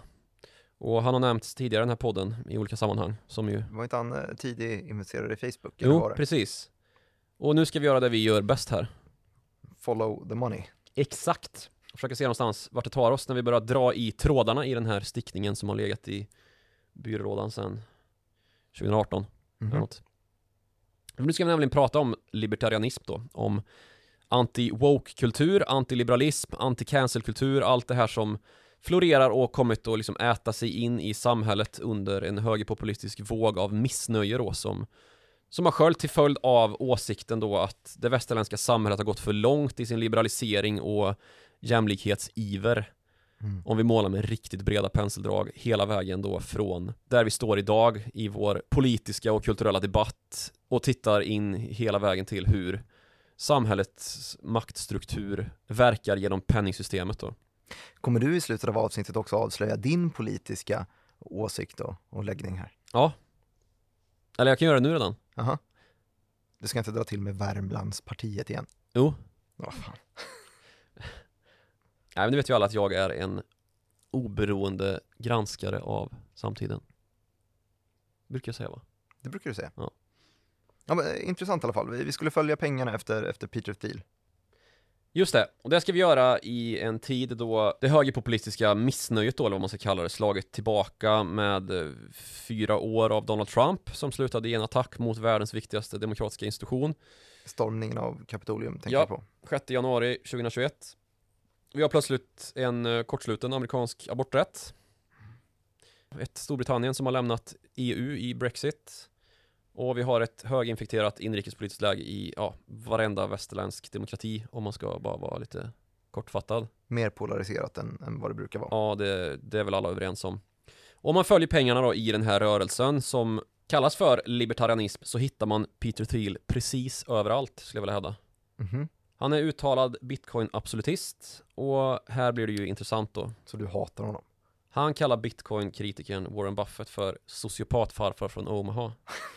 Och han har nämnts tidigare i den här podden i olika sammanhang som ju... Var inte han eh, tidig investerare i Facebook? Jo, precis. Och nu ska vi göra det vi gör bäst här. Follow the money. Exakt. Försöka se någonstans vart det tar oss när vi börjar dra i trådarna i den här stickningen som har legat i byrålådan sedan 2018. Mm -hmm. Nu ska vi nämligen prata om libertarianism då, om anti-woke-kultur, anti-liberalism, anti-cancel-kultur, allt det här som florerar och kommit att liksom äta sig in i samhället under en högerpopulistisk våg av missnöje då som som har sköljt till följd av åsikten då att det västerländska samhället har gått för långt i sin liberalisering och jämlikhetsiver. Mm. Om vi målar med riktigt breda penseldrag hela vägen då från där vi står idag i vår politiska och kulturella debatt och tittar in hela vägen till hur samhällets maktstruktur verkar genom penningsystemet då. Kommer du i slutet av avsnittet också avslöja din politiska åsikt och, och läggning här? Ja. Eller jag kan göra det nu redan. Aha. Du ska inte dra till med Värmlandspartiet igen? Jo. Oh, fan. Nej men det vet ju alla att jag är en oberoende granskare av samtiden. Brukar jag säga va? Det brukar du säga. Ja. Ja, men, eh, intressant i alla fall. Vi skulle följa pengarna efter, efter Peter Thiel. Just det, och det ska vi göra i en tid då det högerpopulistiska missnöjet då, eller vad man ska kalla det, slagit tillbaka med eh, fyra år av Donald Trump som slutade i en attack mot världens viktigaste demokratiska institution. Stormningen av Kapitolium tänker ja, jag på. 6 januari 2021. Vi har plötsligt en eh, kortsluten amerikansk aborträtt. Ett Storbritannien som har lämnat EU i Brexit. Och vi har ett höginfekterat inrikespolitiskt läge i ja, varenda västerländsk demokrati om man ska bara vara lite kortfattad. Mer polariserat än, än vad det brukar vara. Ja, det, det är väl alla överens om. Om man följer pengarna då i den här rörelsen som kallas för libertarianism så hittar man Peter Thiel precis överallt skulle jag vilja hävda. Mm -hmm. Han är uttalad bitcoin-absolutist och här blir det ju intressant då. Så du hatar honom? Han kallar bitcoin-kritikern Warren Buffett för sociopatfarfar från Omaha.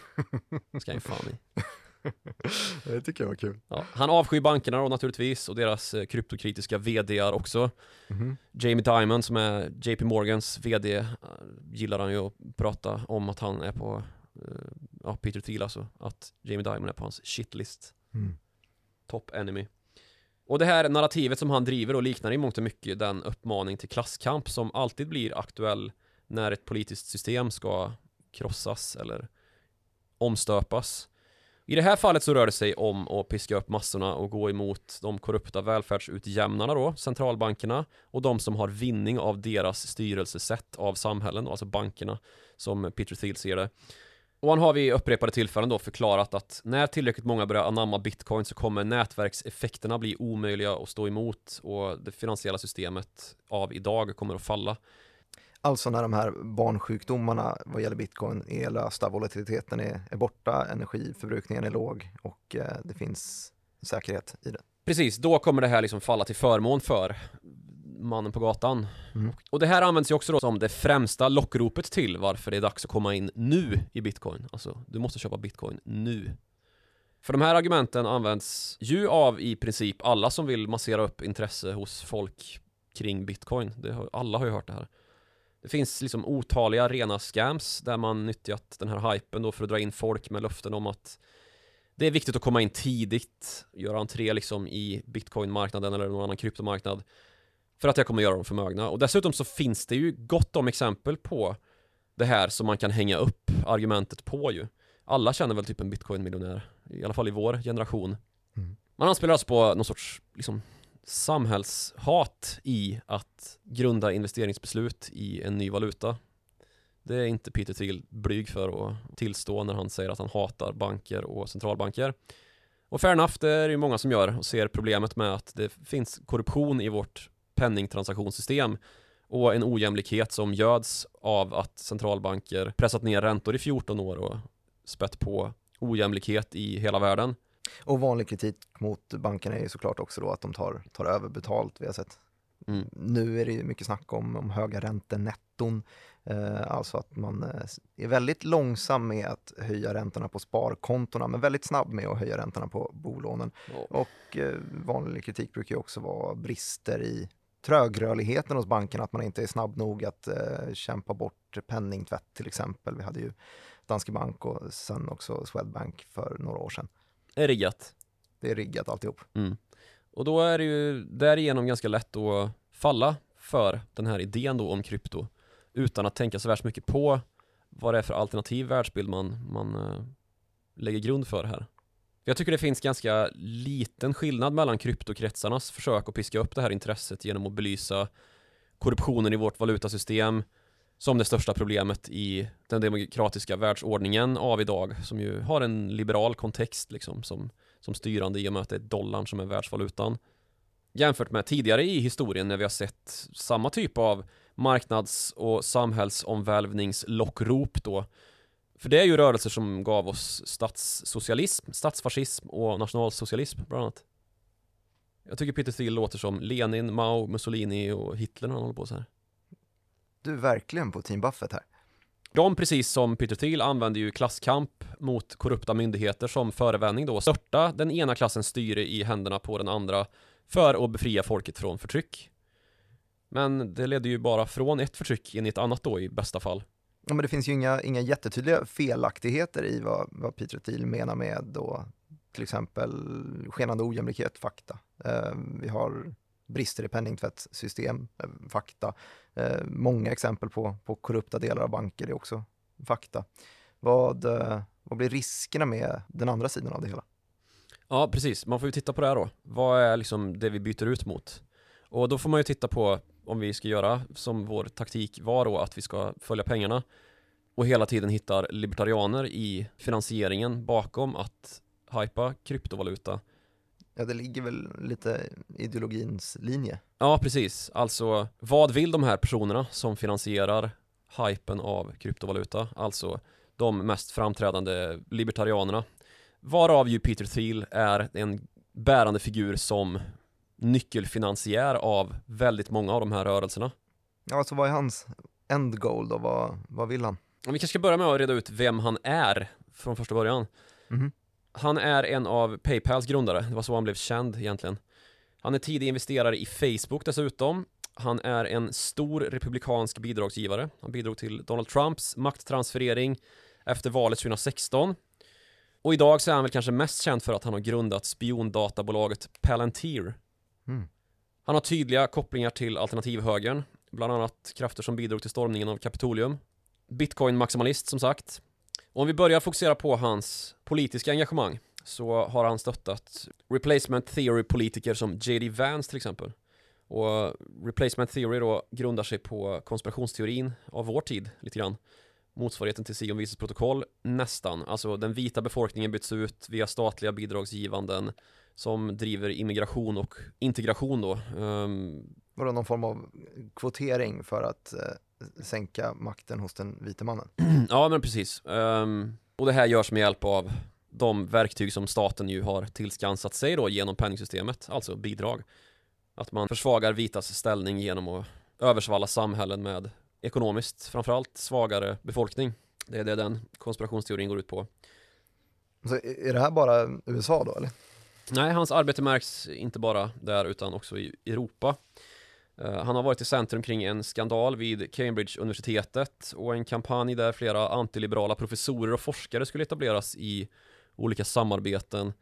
Ska han fan i. Det tycker jag var kul. Ja, han avskyr bankerna då naturligtvis och deras eh, kryptokritiska VDar också. Mm-hmm. Jamie Dimon som är JP Morgans VD eh, gillar han ju att prata om att han är på, eh, ja Peter Thiel alltså, att Jamie Dimon är på hans shitlist. Mm. Top enemy. Och det här narrativet som han driver och liknar i mångt och mycket den uppmaning till klasskamp som alltid blir aktuell när ett politiskt system ska krossas eller omstöpas. I det här fallet så rör det sig om att piska upp massorna och gå emot de korrupta välfärdsutjämnarna då, centralbankerna och de som har vinning av deras styrelsesätt av samhällen, alltså bankerna som Peter Thiel ser det. Och han har vid upprepade tillfällen då förklarat att när tillräckligt många börjar anamma bitcoin så kommer nätverkseffekterna bli omöjliga att stå emot och det finansiella systemet av idag kommer att falla. Alltså när de här barnsjukdomarna vad gäller bitcoin är lösta, volatiliteten är, är borta, energiförbrukningen är låg och eh, det finns säkerhet i det. Precis, då kommer det här liksom falla till förmån för mannen på gatan. Mm. Och det här används ju också då som det främsta lockropet till varför det är dags att komma in nu i bitcoin. Alltså, du måste köpa bitcoin nu. För de här argumenten används ju av i princip alla som vill massera upp intresse hos folk kring bitcoin. Det har, alla har ju hört det här. Det finns liksom otaliga rena scams där man nyttjat den här hypen då för att dra in folk med löften om att det är viktigt att komma in tidigt, göra entré liksom i bitcoinmarknaden eller någon annan kryptomarknad för att jag kommer göra dem förmögna. Och dessutom så finns det ju gott om exempel på det här som man kan hänga upp argumentet på ju. Alla känner väl typ en bitcoin-miljonär, i alla fall i vår generation. Mm. Man anspelar alltså på någon sorts liksom, samhällshat i att grunda investeringsbeslut i en ny valuta. Det är inte Peter Thiel blyg för att tillstå när han säger att han hatar banker och centralbanker. Och fair enough, det är det ju många som gör och ser problemet med att det finns korruption i vårt penningtransaktionssystem och en ojämlikhet som göds av att centralbanker pressat ner räntor i 14 år och spett på ojämlikhet i hela världen. Och vanlig kritik mot bankerna är ju såklart också då att de tar, tar överbetalt, vi har sett. Mm. Nu är det ju mycket snack om, om höga räntenetton, eh, alltså att man eh, är väldigt långsam med att höja räntorna på sparkontona, men väldigt snabb med att höja räntorna på bolånen. Ja. Och eh, vanlig kritik brukar ju också vara brister i trögrörligheten hos bankerna, att man inte är snabb nog att eh, kämpa bort penningtvätt till exempel. Vi hade ju Danske Bank och sen också Swedbank för några år sedan. Är riggat. Det är riggat alltihop. Mm. Och då är det ju därigenom ganska lätt att falla för den här idén då om krypto utan att tänka så värst mycket på vad det är för alternativ världsbild man, man uh, lägger grund för här. Jag tycker det finns ganska liten skillnad mellan kryptokretsarnas försök att piska upp det här intresset genom att belysa korruptionen i vårt valutasystem som det största problemet i den demokratiska världsordningen av idag som ju har en liberal kontext liksom som, som styrande i och med att det är dollarn som är världsvalutan. Jämfört med tidigare i historien när vi har sett samma typ av marknads och samhällsomvälvningslockrop då. För det är ju rörelser som gav oss statssocialism, statsfascism och nationalsocialism bland annat. Jag tycker Peter Thiel låter som Lenin, Mao, Mussolini och Hitler när han håller på så här. Du verkligen på Team Buffett här. De, precis som Peter Thiel, använder ju klasskamp mot korrupta myndigheter som förevändning då, störta den ena klassens styre i händerna på den andra för att befria folket från förtryck. Men det ledde ju bara från ett förtryck in i ett annat då i bästa fall. Ja, men det finns ju inga, inga jättetydliga felaktigheter i vad, vad Peter Thiel menar med då till exempel skenande ojämlikhet, fakta. Eh, vi har brister i penningtvättssystem, eh, fakta. Eh, många exempel på, på korrupta delar av banker är också fakta. Vad, eh, vad blir riskerna med den andra sidan av det hela? Ja, precis. Man får ju titta på det här då. Vad är liksom det vi byter ut mot? Och då får man ju titta på om vi ska göra som vår taktik var då att vi ska följa pengarna och hela tiden hittar libertarianer i finansieringen bakom att hypa kryptovaluta. Ja, det ligger väl lite ideologins linje. Ja, precis. Alltså, vad vill de här personerna som finansierar hypen av kryptovaluta? Alltså de mest framträdande libertarianerna. Varav ju Peter Thiel är en bärande figur som nyckelfinansiär av väldigt många av de här rörelserna. Ja, alltså vad är hans end goal då? Vad, vad vill han? Vi kanske ska börja med att reda ut vem han är från första början. Mhm. Han är en av Paypals grundare, det var så han blev känd egentligen. Han är tidig investerare i Facebook dessutom. Han är en stor republikansk bidragsgivare. Han bidrog till Donald Trumps makttransferering efter valet 2016. Och idag så är han väl kanske mest känd för att han har grundat spiondatabolaget Palantir. Mm. Han har tydliga kopplingar till alternativhögern, bland annat krafter som bidrog till stormningen av Kapitolium. Bitcoin-maximalist som sagt. Om vi börjar fokusera på hans politiska engagemang så har han stöttat replacement theory-politiker som J.D. Vance till exempel. Och replacement theory då grundar sig på konspirationsteorin av vår tid lite grann. Motsvarigheten till Sionvises protokoll nästan. Alltså den vita befolkningen byts ut via statliga bidragsgivanden som driver immigration och integration då. Um, var det någon form av kvotering för att eh, sänka makten hos den vite mannen? ja men precis. Um, och det här görs med hjälp av de verktyg som staten ju har tillskansat sig då genom penningsystemet, alltså bidrag. Att man försvagar vitas ställning genom att översvalla samhällen med ekonomiskt framförallt svagare befolkning. Det är det den konspirationsteorin går ut på. Så är det här bara USA då eller? Nej, hans arbete märks inte bara där utan också i Europa. Eh, Han har varit i centrum kring en skandal vid Cambridge-universitetet och en kampanj där flera antiliberala professorer och forskare skulle etableras i olika samarbeten.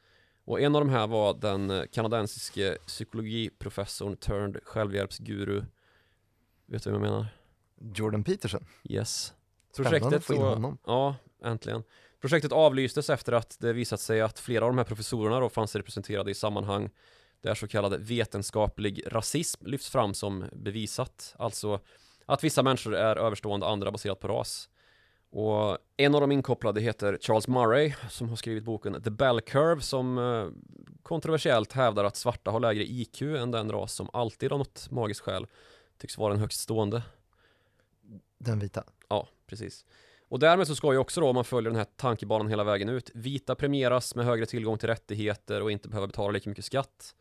Och en av de här var den kanadensiske psykologiprofessorn turned självhjälpsguru. Vet du vem jag menar? Jordan Peterson? Yes. Spännande att Projektet få in då- honom. Ja, äntligen. Projektet avlystes efter att det visat sig att flera av de här professorerna då fanns representerade i sammanhang där så kallad vetenskaplig rasism lyfts fram som bevisat. Alltså att vissa människor är överstående andra baserat på ras. Och en av de inkopplade heter Charles Murray som har skrivit boken The Bell Curve som eh, kontroversiellt hävdar att svarta har lägre IQ än den ras som alltid av något magiskt skäl tycks vara den högst stående. Den vita? Ja, precis. Och därmed så ska ju också då, om man följer den här tankebanan hela vägen ut, vita premieras med högre tillgång till rättigheter och inte behöva betala lika mycket skatt.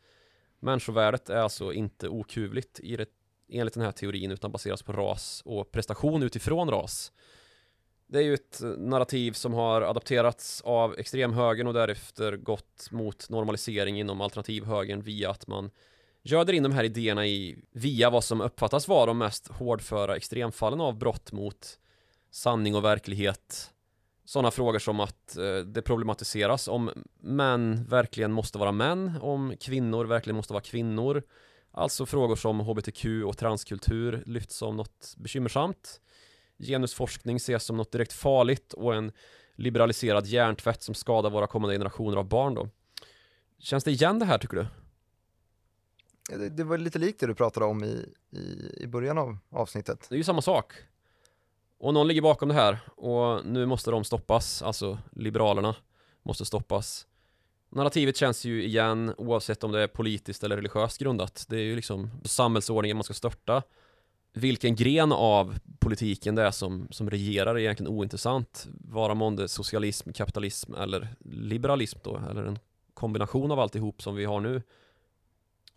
Människovärdet är alltså inte okuvligt i det, enligt den här teorin utan baseras på ras och prestation utifrån ras. Det är ju ett eh, narrativ som har adapterats av extremhögern och därefter gått mot normalisering inom alternativhögern via att man göder in de här idéerna i via vad som uppfattas vara de mest hårdföra extremfallen av brott mot sanning och verklighet. Sådana frågor som att eh, det problematiseras om män verkligen måste vara män, om kvinnor verkligen måste vara kvinnor. Alltså frågor som hbtq och transkultur lyfts som något bekymmersamt. Genusforskning ses som något direkt farligt och en liberaliserad hjärntvätt som skadar våra kommande generationer av barn då. Känns det igen det här tycker du? Det, det var lite likt det du pratade om i, i, i början av avsnittet. Det är ju samma sak. Och någon ligger bakom det här och nu måste de stoppas, alltså Liberalerna måste stoppas. Narrativet känns ju igen oavsett om det är politiskt eller religiöst grundat. Det är ju liksom samhällsordningen man ska störta. Vilken gren av politiken det är som, som regerar är egentligen ointressant. Vara månde socialism, kapitalism eller liberalism då, eller en kombination av alltihop som vi har nu.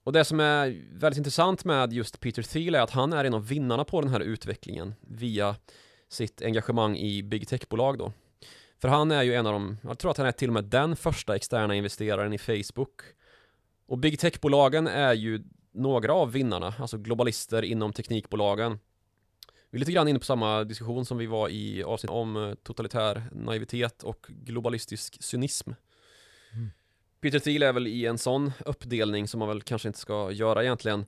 Och det som är väldigt intressant med just Peter Thiel är att han är en av vinnarna på den här utvecklingen via sitt engagemang i big tech-bolag då. För han är ju en av de, jag tror att han är till och med den första externa investeraren i Facebook. Och big tech-bolagen är ju några av vinnarna, alltså globalister inom teknikbolagen. Vi är lite grann inne på samma diskussion som vi var i avsnitt om eh, totalitär naivitet och globalistisk cynism. Mm. Peter Thiel är väl i en sån uppdelning som man väl kanske inte ska göra egentligen.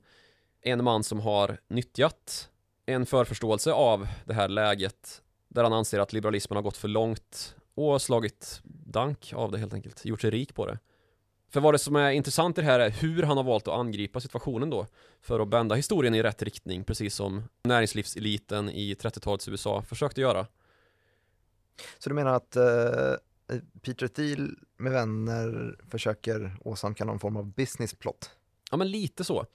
En man som har nyttjat en förförståelse av det här läget där han anser att liberalismen har gått för långt och slagit dank av det helt enkelt, gjort sig rik på det. För vad det som är intressant i det här är hur han har valt att angripa situationen då för att bända historien i rätt riktning, precis som näringslivseliten i 30-talets USA försökte göra. Så du menar att uh, Peter Thiel med vänner försöker åsamka någon form av business plot? Ja, men lite så.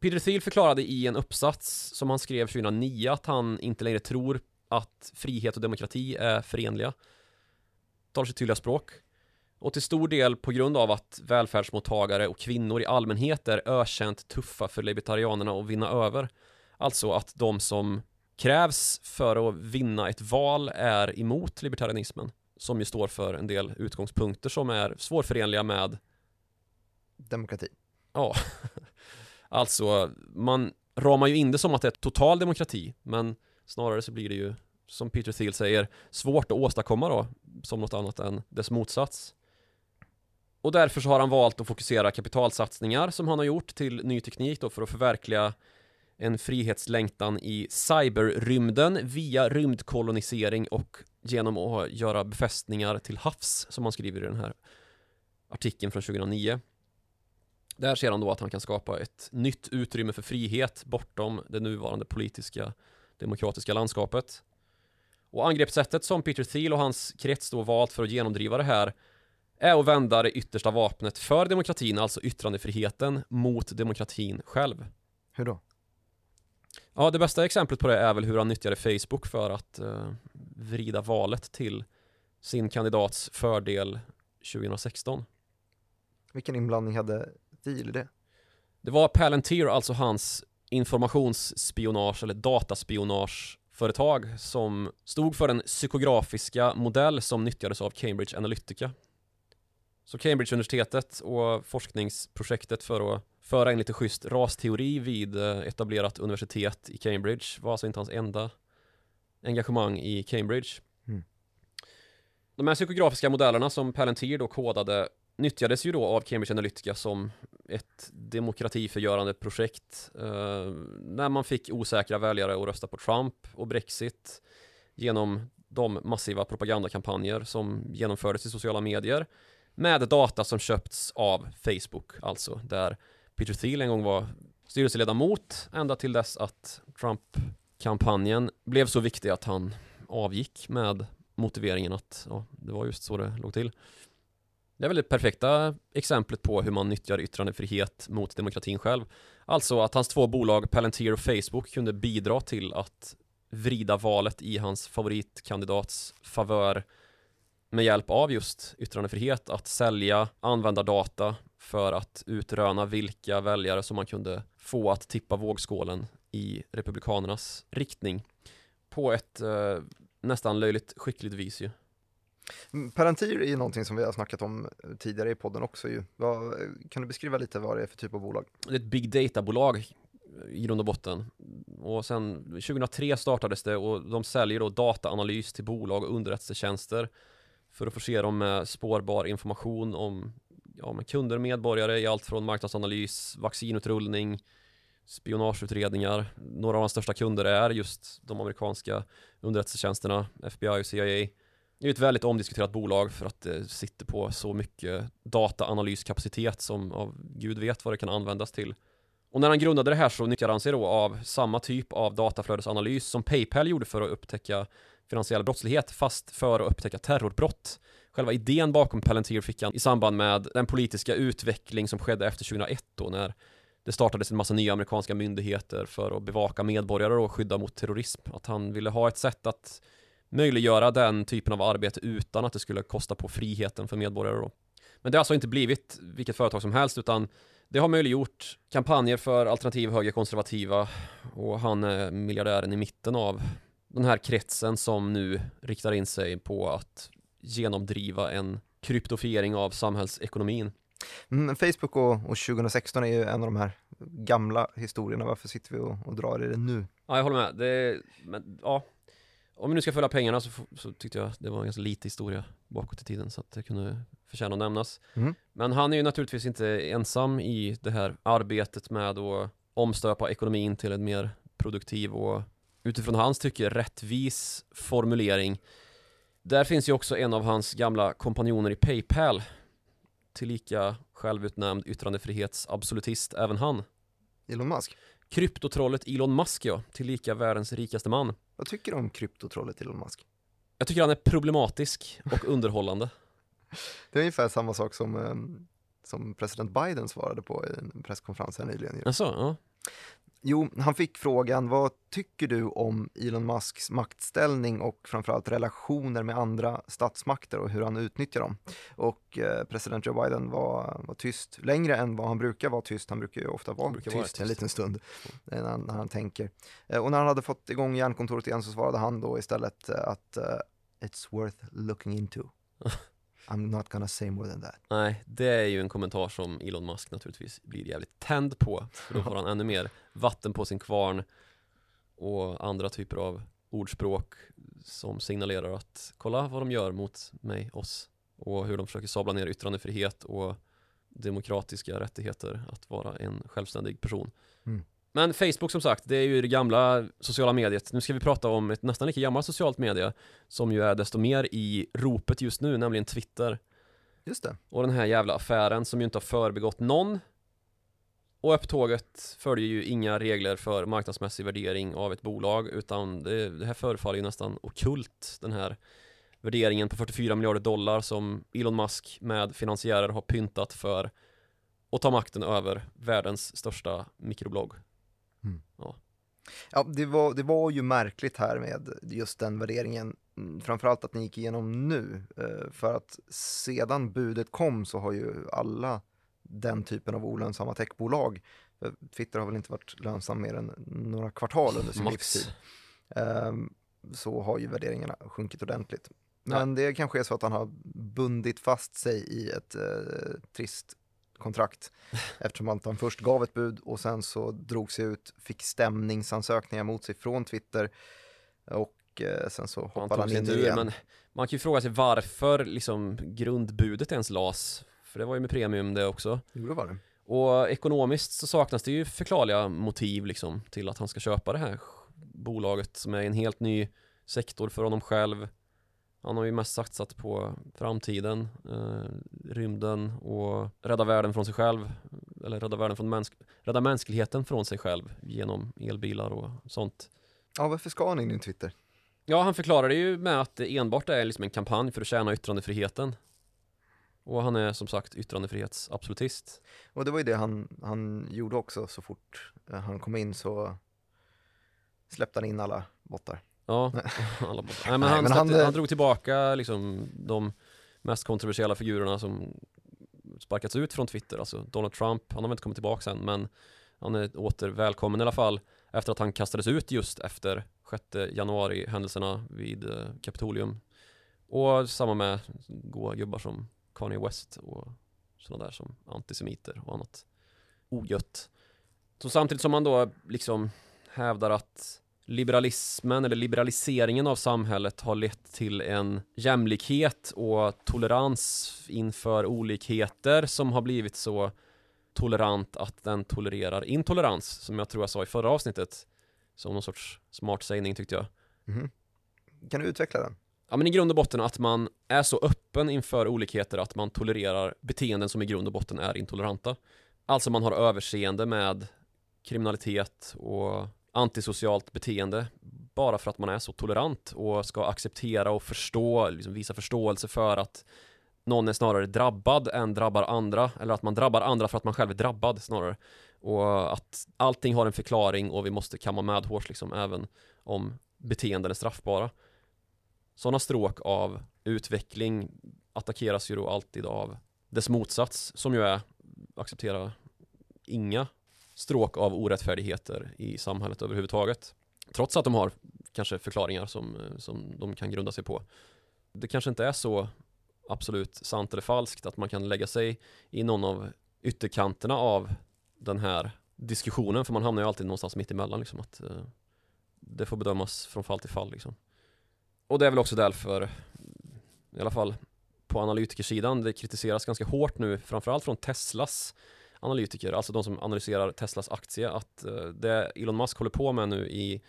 Peter Thiel förklarade i en uppsats som han skrev 2009 att han inte längre tror att frihet och demokrati är förenliga. Talar sitt tydliga språk. Och till stor del på grund av att välfärdsmottagare och kvinnor i allmänhet är ökänt tuffa för libertarianerna att vinna över. Alltså att de som krävs för att vinna ett val är emot libertarianismen. Som ju står för en del utgångspunkter som är svårförenliga med Demokrati. Ja, alltså man ramar ju in det som att det är total demokrati, men snarare så blir det ju som Peter Thiel säger, svårt att åstadkomma då, som något annat än dess motsats. Och därför så har han valt att fokusera kapitalsatsningar som han har gjort till ny teknik då för att förverkliga en frihetslängtan i cyberrymden via rymdkolonisering och genom att göra befästningar till havs som han skriver i den här artikeln från 2009. Där ser han då att han kan skapa ett nytt utrymme för frihet bortom det nuvarande politiska demokratiska landskapet. Och angreppssättet som Peter Thiel och hans krets då valt för att genomdriva det här är att vända det yttersta vapnet för demokratin, alltså yttrandefriheten, mot demokratin själv. Hur då? Ja, det bästa exemplet på det är väl hur han nyttjade Facebook för att uh, vrida valet till sin kandidats fördel 2016. Vilken inblandning hade I det? Det var Palantir, alltså hans informationsspionage eller dataspionage företag som stod för den psykografiska modell som nyttjades av Cambridge Analytica. Så Cambridge-universitetet och forskningsprojektet för att föra in lite schysst rasteori vid eh, etablerat universitet i Cambridge var alltså inte hans enda engagemang i Cambridge. Mm. De här psykografiska modellerna som Palantir då kodade nyttjades ju då av Cambridge Analytica som ett demokratiförgörande projekt eh, när man fick osäkra väljare att rösta på Trump och Brexit genom de massiva propagandakampanjer som genomfördes i sociala medier med data som köpts av Facebook, alltså där Peter Thiel en gång var styrelseledamot ända till dess att Trump-kampanjen blev så viktig att han avgick med motiveringen att ja, det var just så det låg till. Det är väl det perfekta exemplet på hur man nyttjar yttrandefrihet mot demokratin själv. Alltså att hans två bolag, Palantir och Facebook, kunde bidra till att vrida valet i hans favoritkandidats favör med hjälp av just yttrandefrihet, att sälja användardata för att utröna vilka väljare som man kunde få att tippa vågskålen i Republikanernas riktning på ett eh, nästan löjligt skickligt vis ju. Mm, Palantir är ju någonting som vi har snackat om tidigare i podden också ju. Vad, kan du beskriva lite vad det är för typ av bolag? Det är ett big data-bolag eh, i grund och botten. Och sen 2003 startades det och de säljer då dataanalys till bolag och underrättelsetjänster för att förse dem med spårbar information om ja, med kunder och medborgare i allt från marknadsanalys, vaccinutrullning, spionageutredningar. Några av de största kunder är just de amerikanska underrättelsetjänsterna, FBI och CIA det är ett väldigt omdiskuterat bolag för att eh, det sitter på så mycket dataanalyskapacitet som av gud vet vad det kan användas till. Och när han grundade det här så nyttjade han sig då av samma typ av dataflödesanalys som Paypal gjorde för att upptäcka finansiell brottslighet fast för att upptäcka terrorbrott. Själva idén bakom Palantir fick han i samband med den politiska utveckling som skedde efter 2001 då när det startades en massa nya amerikanska myndigheter för att bevaka medborgare och skydda mot terrorism. Att han ville ha ett sätt att möjliggöra den typen av arbete utan att det skulle kosta på friheten för medborgare då. Men det har alltså inte blivit vilket företag som helst utan det har möjliggjort kampanjer för alternativ högerkonservativa och han är miljardären i mitten av den här kretsen som nu riktar in sig på att genomdriva en kryptofiering av samhällsekonomin. Mm, Facebook och, och 2016 är ju en av de här gamla historierna. Varför sitter vi och, och drar i det nu? Ja, jag håller med. Det, men, ja, om vi nu ska följa pengarna så, så tyckte jag det var en ganska lite historia bakåt i tiden så att det kunde förtjäna att nämnas. Mm. Men han är ju naturligtvis inte ensam i det här arbetet med att omstöpa ekonomin till en mer produktiv och utifrån hans tycke rättvis formulering. Där finns ju också en av hans gamla kompanjoner i Paypal tillika självutnämnd yttrandefrihetsabsolutist även han. Elon Musk? Kryptotrollet Elon Musk ja, tillika världens rikaste man. Vad tycker du om kryptotrollet Elon Musk? Jag tycker han är problematisk och underhållande. Det är ungefär samma sak som, eh, som president Biden svarade på i en presskonferens här nyligen. Alltså, ja. Jo, han fick frågan, vad tycker du om Elon Musks maktställning och framförallt relationer med andra statsmakter och hur han utnyttjar dem? Och eh, president Joe Biden var, var tyst längre än vad han brukar vara tyst. Han brukar ju ofta vara tyst, vara tyst. en liten stund när han, när han tänker. Eh, och när han hade fått igång hjärnkontoret igen så svarade han då istället eh, att eh, it's worth looking into. I'm not gonna say more than that. Nej, det är ju en kommentar som Elon Musk naturligtvis blir jävligt tänd på. För då får han ännu mer vatten på sin kvarn och andra typer av ordspråk som signalerar att kolla vad de gör mot mig, oss och hur de försöker sabla ner yttrandefrihet och demokratiska rättigheter att vara en självständig person. Mm. Men Facebook som sagt, det är ju det gamla sociala mediet. Nu ska vi prata om ett nästan lika gammalt socialt media som ju är desto mer i ropet just nu, nämligen Twitter. Just det. Och den här jävla affären som ju inte har förbegått någon. Och upptåget följer ju inga regler för marknadsmässig värdering av ett bolag utan det, det här förefaller ju nästan okult den här värderingen på 44 miljarder dollar som Elon Musk med finansiärer har pyntat för att ta makten över världens största mikroblogg. Ja, det var, det var ju märkligt här med just den värderingen. Mm, Framförallt att ni gick igenom nu. eh, För att sedan budet kom så har ju alla den typen av olönsamma techbolag, eh, Twitter har väl inte varit lönsam mer än några kvartal under sin Max. livstid, ehm, så har ju värderingarna sjunkit ordentligt. Men det kanske är så att han har bundit fast sig i ett eh, trist kontrakt eftersom att han först gav ett bud och sen så drog sig ut, fick stämningsansökningar mot sig från Twitter och eh, sen så Han hoppade han sig in ur, igen. men man kan ju fråga sig varför liksom grundbudet ens las. För det var ju med premium det också. Jo, det var det. Och ekonomiskt så saknas det ju förklarliga motiv liksom till att han ska köpa det här bolaget som är en helt ny sektor för honom själv. Han har ju mest satsat på framtiden, eh, rymden och rädda världen från sig själv. Eller rädda världen från mänsk rädda mänskligheten från sig själv genom elbilar och sånt. Ja, varför ska han in i Twitter? Ja, han förklarar det ju med att det enbart är liksom en kampanj för att tjäna yttrandefriheten. Och han är som sagt yttrandefrihetsabsolutist. Och det var ju det han, han gjorde också så fort eh, han kom in så släppte han in alla bottar. Ja, alla nej, men Nej, han, släppte, han, han, eh, drog tillbaka liksom de mest kontroversiella figurerna som sparkats ut från Twitter, alltså Donald Trump, han har väl inte kommit tillbaka än men han är åter välkommen i alla fall efter att han kastades ut just efter 6 januari händelserna vid eh, Kapitolium. Och samma med goa gubbar som Kanye West och sådana där som antisemiter och annat. Ogött. Så samtidigt som man då liksom hävdar att liberalismen eller liberaliseringen av samhället har lett till en jämlikhet och tolerans inför olikheter som har blivit så tolerant att den tolererar intolerans som jag tror jag sa i förra avsnittet som någon sorts smart sägning tyckte jag. Mhm. Kan du utveckla den? Ja men i grund och botten att man är så öppen inför olikheter att man tolererar beteenden som i grund och botten är intoleranta. Alltså man har överseende med kriminalitet och antisocialt beteende bara för att man är så tolerant och ska acceptera och förstå, liksom visa förståelse för att någon är snarare drabbad än drabbar andra eller att man drabbar andra för att man själv är drabbad snarare. Och att allting har en förklaring och vi måste kamma med hårs liksom även om beteenden är straffbara. Sådana stråk av utveckling attackeras ju då alltid av dess motsats som ju är acceptera inga stråk av orättfärdigheter i samhället överhuvudtaget trots att de har kanske förklaringar som, eh, som de kan grunda sig på det kanske inte är så absolut sant eller falskt att man kan lägga sig i någon av ytterkanterna av den här diskussionen för man hamnar ju alltid någonstans mitt emellan liksom att eh, det får bedömas från fall till fall liksom. Och det är väl också därför i alla fall på analytikersidan det kritiseras ganska hårt nu framförallt från Teslas analytiker, alltså de som analyserar Teslas aktie att eh, det Elon Musk håller på med nu i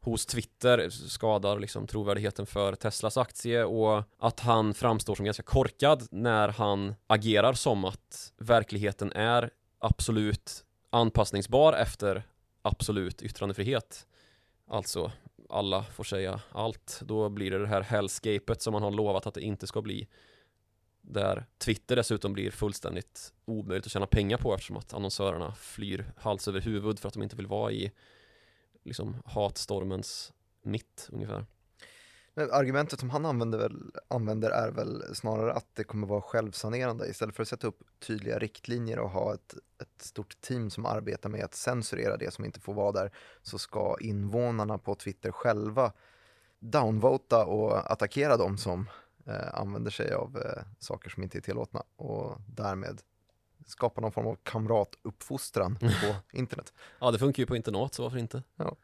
hos Twitter skadar liksom trovärdigheten för Teslas aktie och att han framstår som ganska korkad när han agerar som att verkligheten är absolut anpassningsbar efter absolut yttrandefrihet. Alltså, alla får säga allt. Då blir det det här hellscapet som man har lovat att det inte ska bli. Där Twitter dessutom blir fullständigt omöjligt att tjäna pengar på eftersom att annonsörerna flyr hals över huvud för att de inte vill vara i liksom hatstormens mitt ungefär. Argumentet som han använder, väl, använder är väl snarare att det kommer vara självsanerande istället för att sätta upp tydliga riktlinjer och ha ett, ett stort team som arbetar med att censurera det som inte får vara där så ska invånarna på Twitter själva downvota och attackera dem som använder sig av eh, saker som inte är tillåtna och därmed skapa någon form av kamratuppfostran på internet. Ja, det funkar ju på internat, så varför inte? Ja.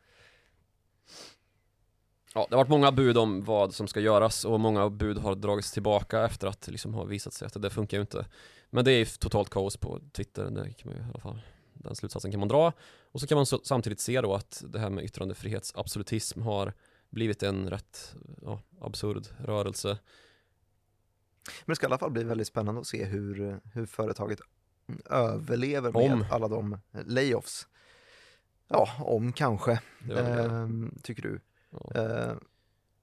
Ja, det har varit många bud om vad som ska göras och många bud har dragits tillbaka efter att det liksom har visat sig att det funkar ju inte. Men det är totalt kaos på Twitter, det kan man ju i alla fall, den slutsatsen kan man dra. Och så kan man så, samtidigt se då att det här med yttrandefrihetsabsolutism har blivit en rätt ja, absurd rörelse. Men det ska i alla fall bli väldigt spännande att se hur, hur företaget överlever med om. alla de layoffs. Ja, om kanske, ehm, tycker du. Ja. Ehm,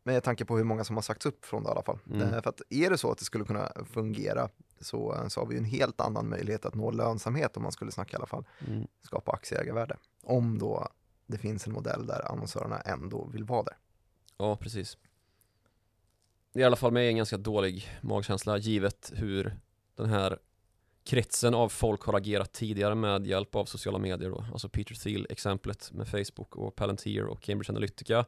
med tanke på hur många som har sagts upp från det i alla fall. Mm. Ehm, för att är det så att det skulle kunna fungera så, så har vi en helt annan möjlighet att nå lönsamhet om man skulle snacka i alla fall. Mm. Skapa aktieägarvärde. Om då det finns en modell där annonsörerna ändå vill vara där. Ja, precis. I alla fall med en ganska dålig magkänsla givet hur den här kretsen av folk har agerat tidigare med hjälp av sociala medier då. Alltså Peter Thiel-exemplet med Facebook och Palantir och Cambridge Analytica.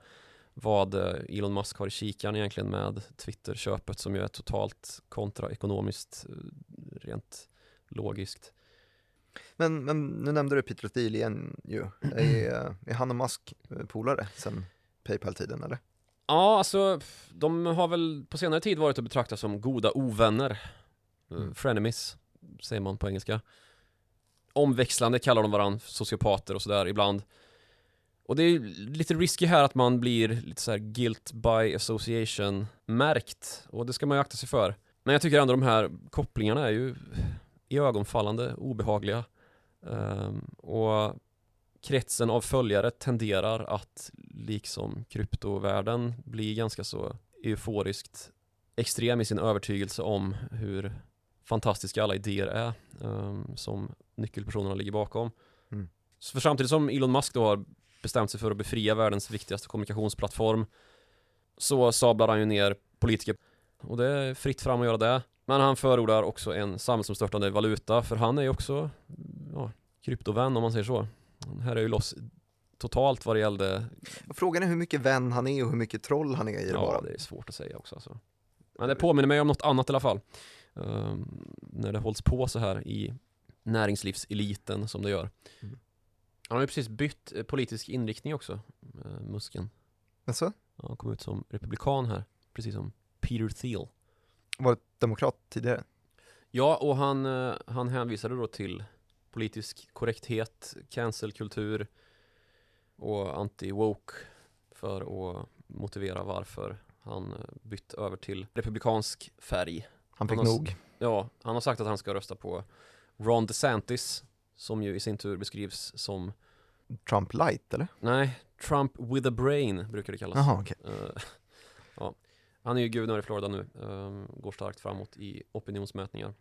Vad eh, Elon Musk har i kikaren egentligen med Twitter-köpet som ju är totalt kontraekonomiskt eh, rent logiskt. Men, men nu nämnde du Peter Thiel igen ju. Är, är han och Musk eh, polare sen Paypal-tiden eller? Ja, alltså de har väl på senare tid varit att betrakta som goda ovänner. Mm. Frenemies säger man på engelska. Omväxlande kallar de varandra sociopater och sådär ibland. Och det är lite risky här att man blir lite så guilt by association märkt och det ska man ju akta sig för. Men jag tycker ändå de här kopplingarna är ju i ögonfallande obehagliga. Um, och kretsen av följare tenderar att liksom kryptovärlden bli ganska så euforiskt extrem i sin övertygelse om hur fantastiska alla idéer är um, som nyckelpersonerna ligger bakom. Mm. Så för samtidigt som Elon Musk då har bestämt sig för att befria världens viktigaste kommunikationsplattform så sablar han ju ner politiker och det är fritt fram att göra det. Men han förordar också en samhällsomstörtande valuta för han är ju också ja, kryptovän om man säger så. Här är ju loss totalt vad det gällde Frågan är hur mycket vän han är och hur mycket troll han är i det ja, bara. Ja, det är svårt att säga också alltså. Men det påminner mig om något annat i alla fall. Um, när det hålls på så här i näringslivseliten som det gör. Mm. Han har ju precis bytt eh, politisk inriktning också, uh, Musken. Alltså? Ja, han kom ut som republikan här, precis som Peter Thiel. Var demokrat tidigare? Ja, och han, uh, han hänvisade då till politisk korrekthet, cancelkultur och anti-woke för att motivera varför han eh, bytt över till republikansk färg. Han fick Han har- nog. Ja, han har sagt att han ska rösta på Ron DeSantis, som ju i sin tur beskrivs som, Trump light eller? nej, Trump with a brain brukar det kallas. Jaha okej. Eh, ja. Han är ju guvernör i Florida nu, eh, går starkt framåt i opinionsmätningar.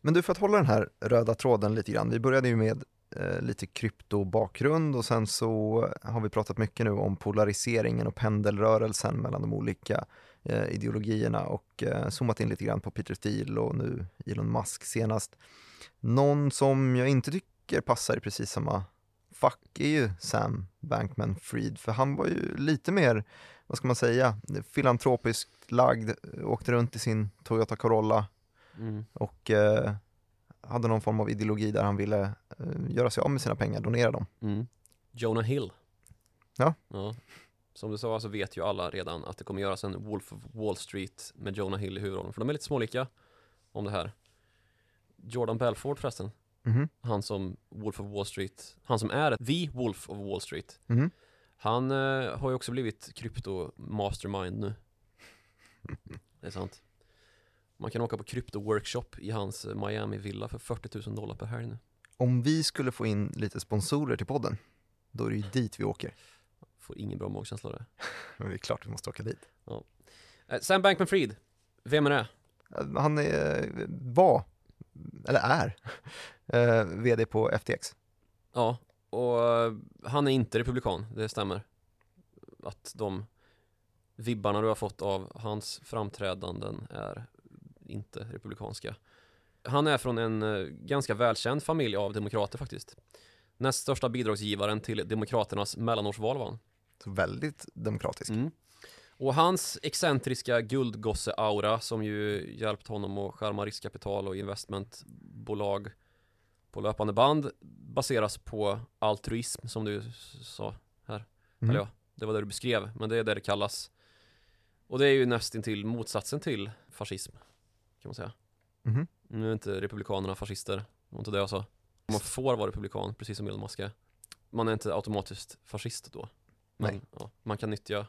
Men du, för att hålla den här röda tråden lite grann. Vi började ju med eh, lite kryptobakgrund och sen så har vi pratat mycket nu om polariseringen och pendelrörelsen mellan de olika eh, ideologierna och eh, zoomat in lite grann på Peter Thiel och nu Elon Musk senast. Någon som jag inte tycker passar i precis samma fack är ju Sam Bankman-Fried, för han var ju lite mer, vad ska man säga, filantropiskt lagd, eh, åkte runt i sin Toyota Corolla Mm. och eh, hade någon form av ideologi där han ville eh, göra sig av med sina pengar, donera dem. Mm. Jonah Hill. Ja. ja. Som du sa så vet ju alla redan att det kommer göras en Wolf of Wall Street med Jonah Hill i huvudrollen. För de är lite smålika om det här. Jordan Belfort förresten. Mhm, Han som Wolf of Wall Street, han som är the Wolf of Wall Street. mhm. Han eh, har ju också blivit krypto mastermind nu. Det är sant. Man kan åka på krypto workshop i hans eh, Miami villa för 40 000 dollar per helg nu. Om vi skulle få in lite sponsorer till podden, då är det ju dit vi åker. Får ingen bra magkänsla av det. Men det är klart vi måste åka dit. Eh, Sam Bankman-Fried, vem är det? Eh, Han är, var, eller är, vd på FTX. Ja, och han är inte republikan, det stämmer. Att de vibbarna du har fått av hans framträdanden är inte republikanska. Han är från en eh, ganska välkänd familj av demokrater faktiskt. Näst största bidragsgivaren till Demokraternas mellanårsval var han. Så väldigt demokratisk. Mm. Och hans excentriska guldgosse-aura som ju hjälpt honom att skärma riskkapital och investmentbolag på löpande band baseras på altruism som du sa här. Mm. Eller ja, det var det du beskrev, men det är det det kallas. Och det är ju nästintill motsatsen till fascism, kan man säga. Mhm. Nu är inte republikanerna fascister, det var inte det jag sa. Man får vara republikan, precis som Elon Musk är. Man är inte automatiskt fascist då. Men ja, man kan nyttja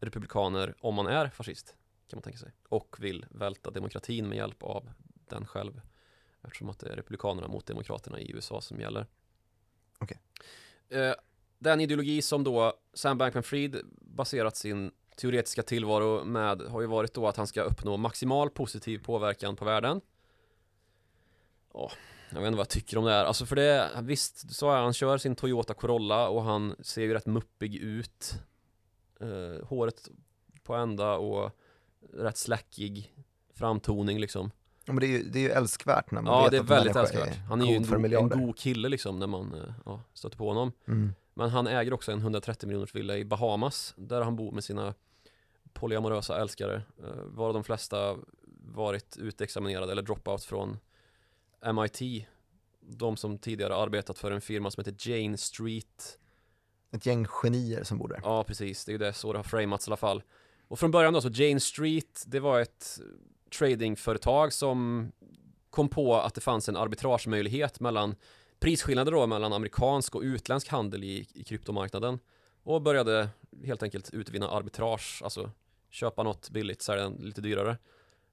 republikaner om man är fascist, kan man tänka sig. Och vill välta demokratin med hjälp av den själv. Eftersom att det är republikanerna mot demokraterna i USA som gäller. Okej. Eh, den ideologi som då Sam Bankman-Fried baserat sin teoretiska tillvaro med har ju varit då att han ska uppnå maximal positiv påverkan på världen. Ja, jag vet inte vad jag tycker om det här. Alltså för det, visst, så är han kör sin Toyota Corolla och han ser ju rätt muppig ut. Eh, håret på ända och rätt släckig framtoning liksom. Ja, men det är ju, det är ju älskvärt när man Ja, vet det är att en väldigt älskvärt. Han är ju en, en god kille liksom när man eh, ja, stöter på honom. Mm. Men han äger också en 130 miljoners villa i Bahamas där han bor med sina polyamorösa älskare. Eh, varav de flesta varit utexaminerade eller dropouts från MIT. De som tidigare arbetat för en firma som heter Jane Street. Ett gäng genier som bor där. Ja, precis. Det är ju det så det har framats i alla fall. Och från början då så Jane Street, det var ett tradingföretag som kom på att det fanns en arbitragemöjlighet mellan prisskillnader då mellan amerikansk och utländsk handel i, i kryptomarknaden och började helt enkelt utvinna arbitrage, alltså köpa något billigt, sälja lite dyrare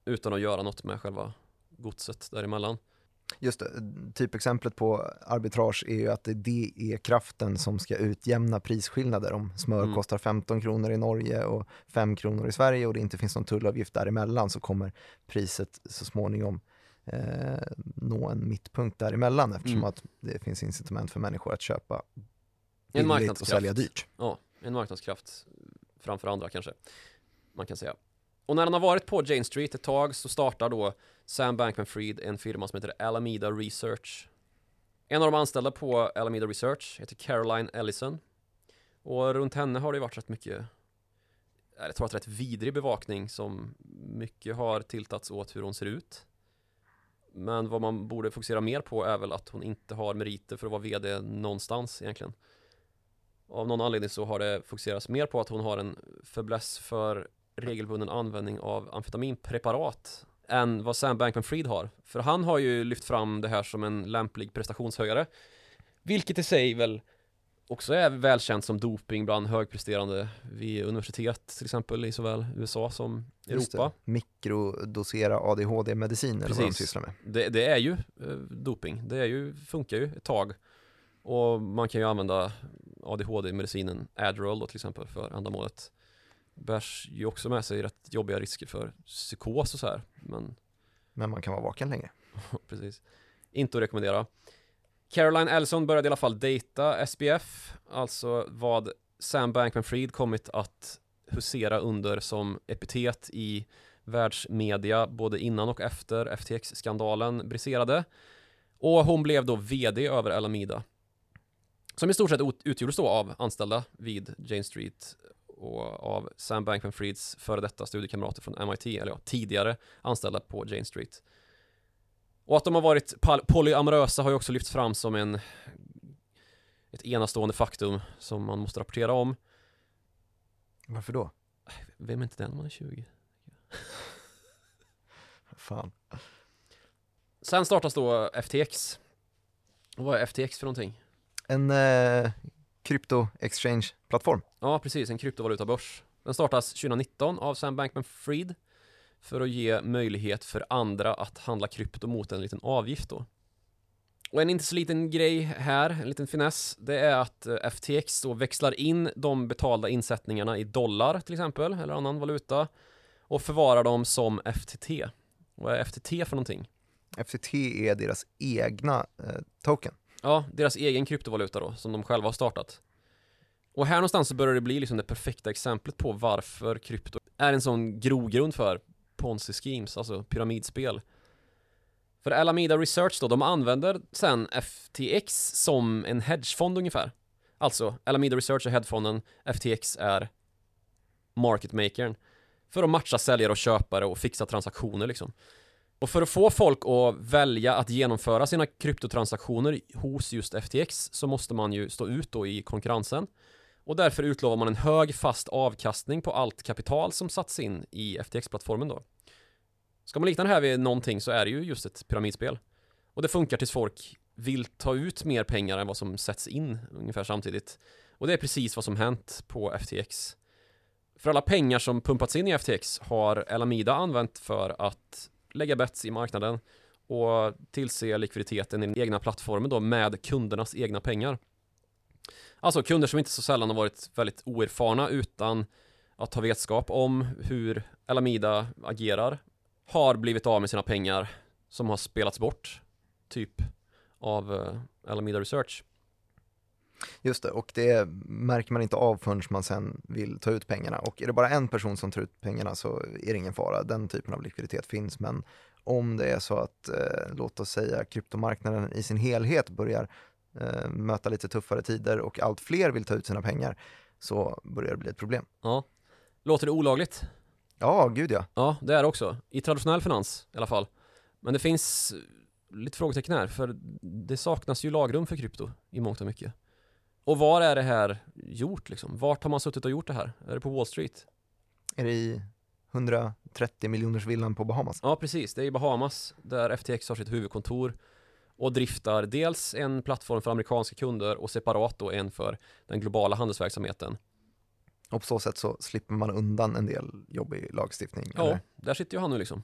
utan att göra något med själva godset däremellan. Just det, typexemplet på arbitrage är ju att det är kraften som ska utjämna prisskillnader. Om smör Mm. kostar 15 kronor i Norge och 5 kronor i Sverige och det inte finns någon tullavgift däremellan så kommer priset så småningom eh, nå en mittpunkt däremellan eftersom Mm. att det finns incitament för människor att köpa En billigt och sälja dyrt. Ja, en marknadskraft framför andra kanske man kan säga. Och när han har varit på Jane Street ett tag så startar då Sam Bankman-Fried en firma som heter Alameda Research. En av de anställda på Alameda Research heter Caroline Ellison. Och runt henne har det varit rätt mycket, jag tror att rätt vidrig bevakning som mycket har tiltats åt hur hon ser ut. Men vad man borde fokusera mer på är väl att hon inte har meriter för att vara VD någonstans egentligen. Av någon anledning så har det fokuserats mer på att hon har en fäbless för regelbunden användning av amfetaminpreparat än vad Sam Bankman-Fried har. För han har ju lyft fram det här som en lämplig prestationshöjare. Vilket i sig väl också är välkänt som doping bland högpresterande vid universitet till exempel i såväl USA som Just Europa. Det. Mikrodosera ADHD-medicin eller vad de sysslar med. Det, det är ju eh, doping, det är ju, funkar ju ett tag. Och man kan ju använda ADHD-medicinen Adderall då till exempel för ändamålet. Bärs ju också med sig rätt jobbiga risker för psykos och så här. Men Men man kan vara vaken länge. precis. Inte att rekommendera. Caroline Ellison började i alla fall dejta SBF, alltså vad Sam Bankman-Fried kommit att husera under som epitet i världsmedia både innan och efter FTX-skandalen briserade. Och hon blev då VD över Alameda. Som i stort sett utgjordes då av anställda vid Jane Street och av Sam Bankman-Frieds före detta studiekamrater från MIT, eller ja, tidigare anställda på Jane Street. Och att de har varit polyamorösa har ju också lyfts fram som en ett enastående faktum som man måste rapportera om. Varför då? Vem är inte den man är 20? Fan. Sen startas då FTX. Och vad är FTX för någonting? En eh, krypto-exchange-plattform. Ja, precis, en kryptovalutabörs. Den startas 2019 av Sam Bankman-Fried för att ge möjlighet för andra att handla krypto mot en liten avgift då. Och en inte så liten grej här, en liten finess, det är att eh, FTX då växlar in de betalda insättningarna i dollar till exempel, eller annan valuta och förvarar dem som FTT. Vad är FTT för någonting? FTT är deras egna eh, token. Ja, deras egen kryptovaluta då, som de själva har startat. Och här någonstans så börjar det bli liksom det perfekta exemplet på varför krypto är en sån grogrund för ponzi schemes, alltså pyramidspel. För Alameda Research då, de använder sen FTX som en hedgefond ungefär. Alltså, Alameda Research är hedgefonden, FTX är marketmakern. För att matcha säljare och köpare och fixa transaktioner liksom. Och för att få folk att välja att genomföra sina kryptotransaktioner hos just FTX så måste man ju stå ut då i konkurrensen. Och därför utlovar man en hög fast avkastning på allt kapital som satts in i FTX-plattformen då. Ska man likna det här vid någonting så är det ju just ett pyramidspel. Och det funkar tills folk vill ta ut mer pengar än vad som sätts in ungefär samtidigt. Och det är precis vad som hänt på FTX. För alla pengar som pumpats in i FTX har Alameda använt för att lägga bets i marknaden och tillse likviditeten i den egna plattformen då med kundernas egna pengar. Alltså kunder som inte så sällan har varit väldigt oerfarna utan att ha vetskap om hur Alameda agerar har blivit av med sina pengar som har spelats bort typ av eh, Alameda Research. Just det, och det märker man inte av förrän man sen vill ta ut pengarna. Och är det bara en person som tar ut pengarna så är det ingen fara. Den typen av likviditet finns. Men om det är så att, eh, låt oss säga, kryptomarknaden i sin helhet börjar eh, möta lite tuffare tider och allt fler vill ta ut sina pengar så börjar det bli ett problem. Ja. Låter det olagligt? Ja, gud ja. Ja, det är det också. I traditionell finans i alla fall. Men det finns lite frågetecken här, för det saknas ju lagrum för krypto i mångt och mycket. Och var är det här gjort liksom? Vart har man suttit och gjort det här? Är det på Wall Street? Är det i 130 miljoners villan på Bahamas? Ja, precis. Det är i Bahamas där FTX har sitt huvudkontor och driftar dels en plattform för amerikanska kunder och separat då en för den globala handelsverksamheten. Och på så sätt så slipper man undan en del jobbig lagstiftning. Ja, eller? där sitter ju han nu liksom.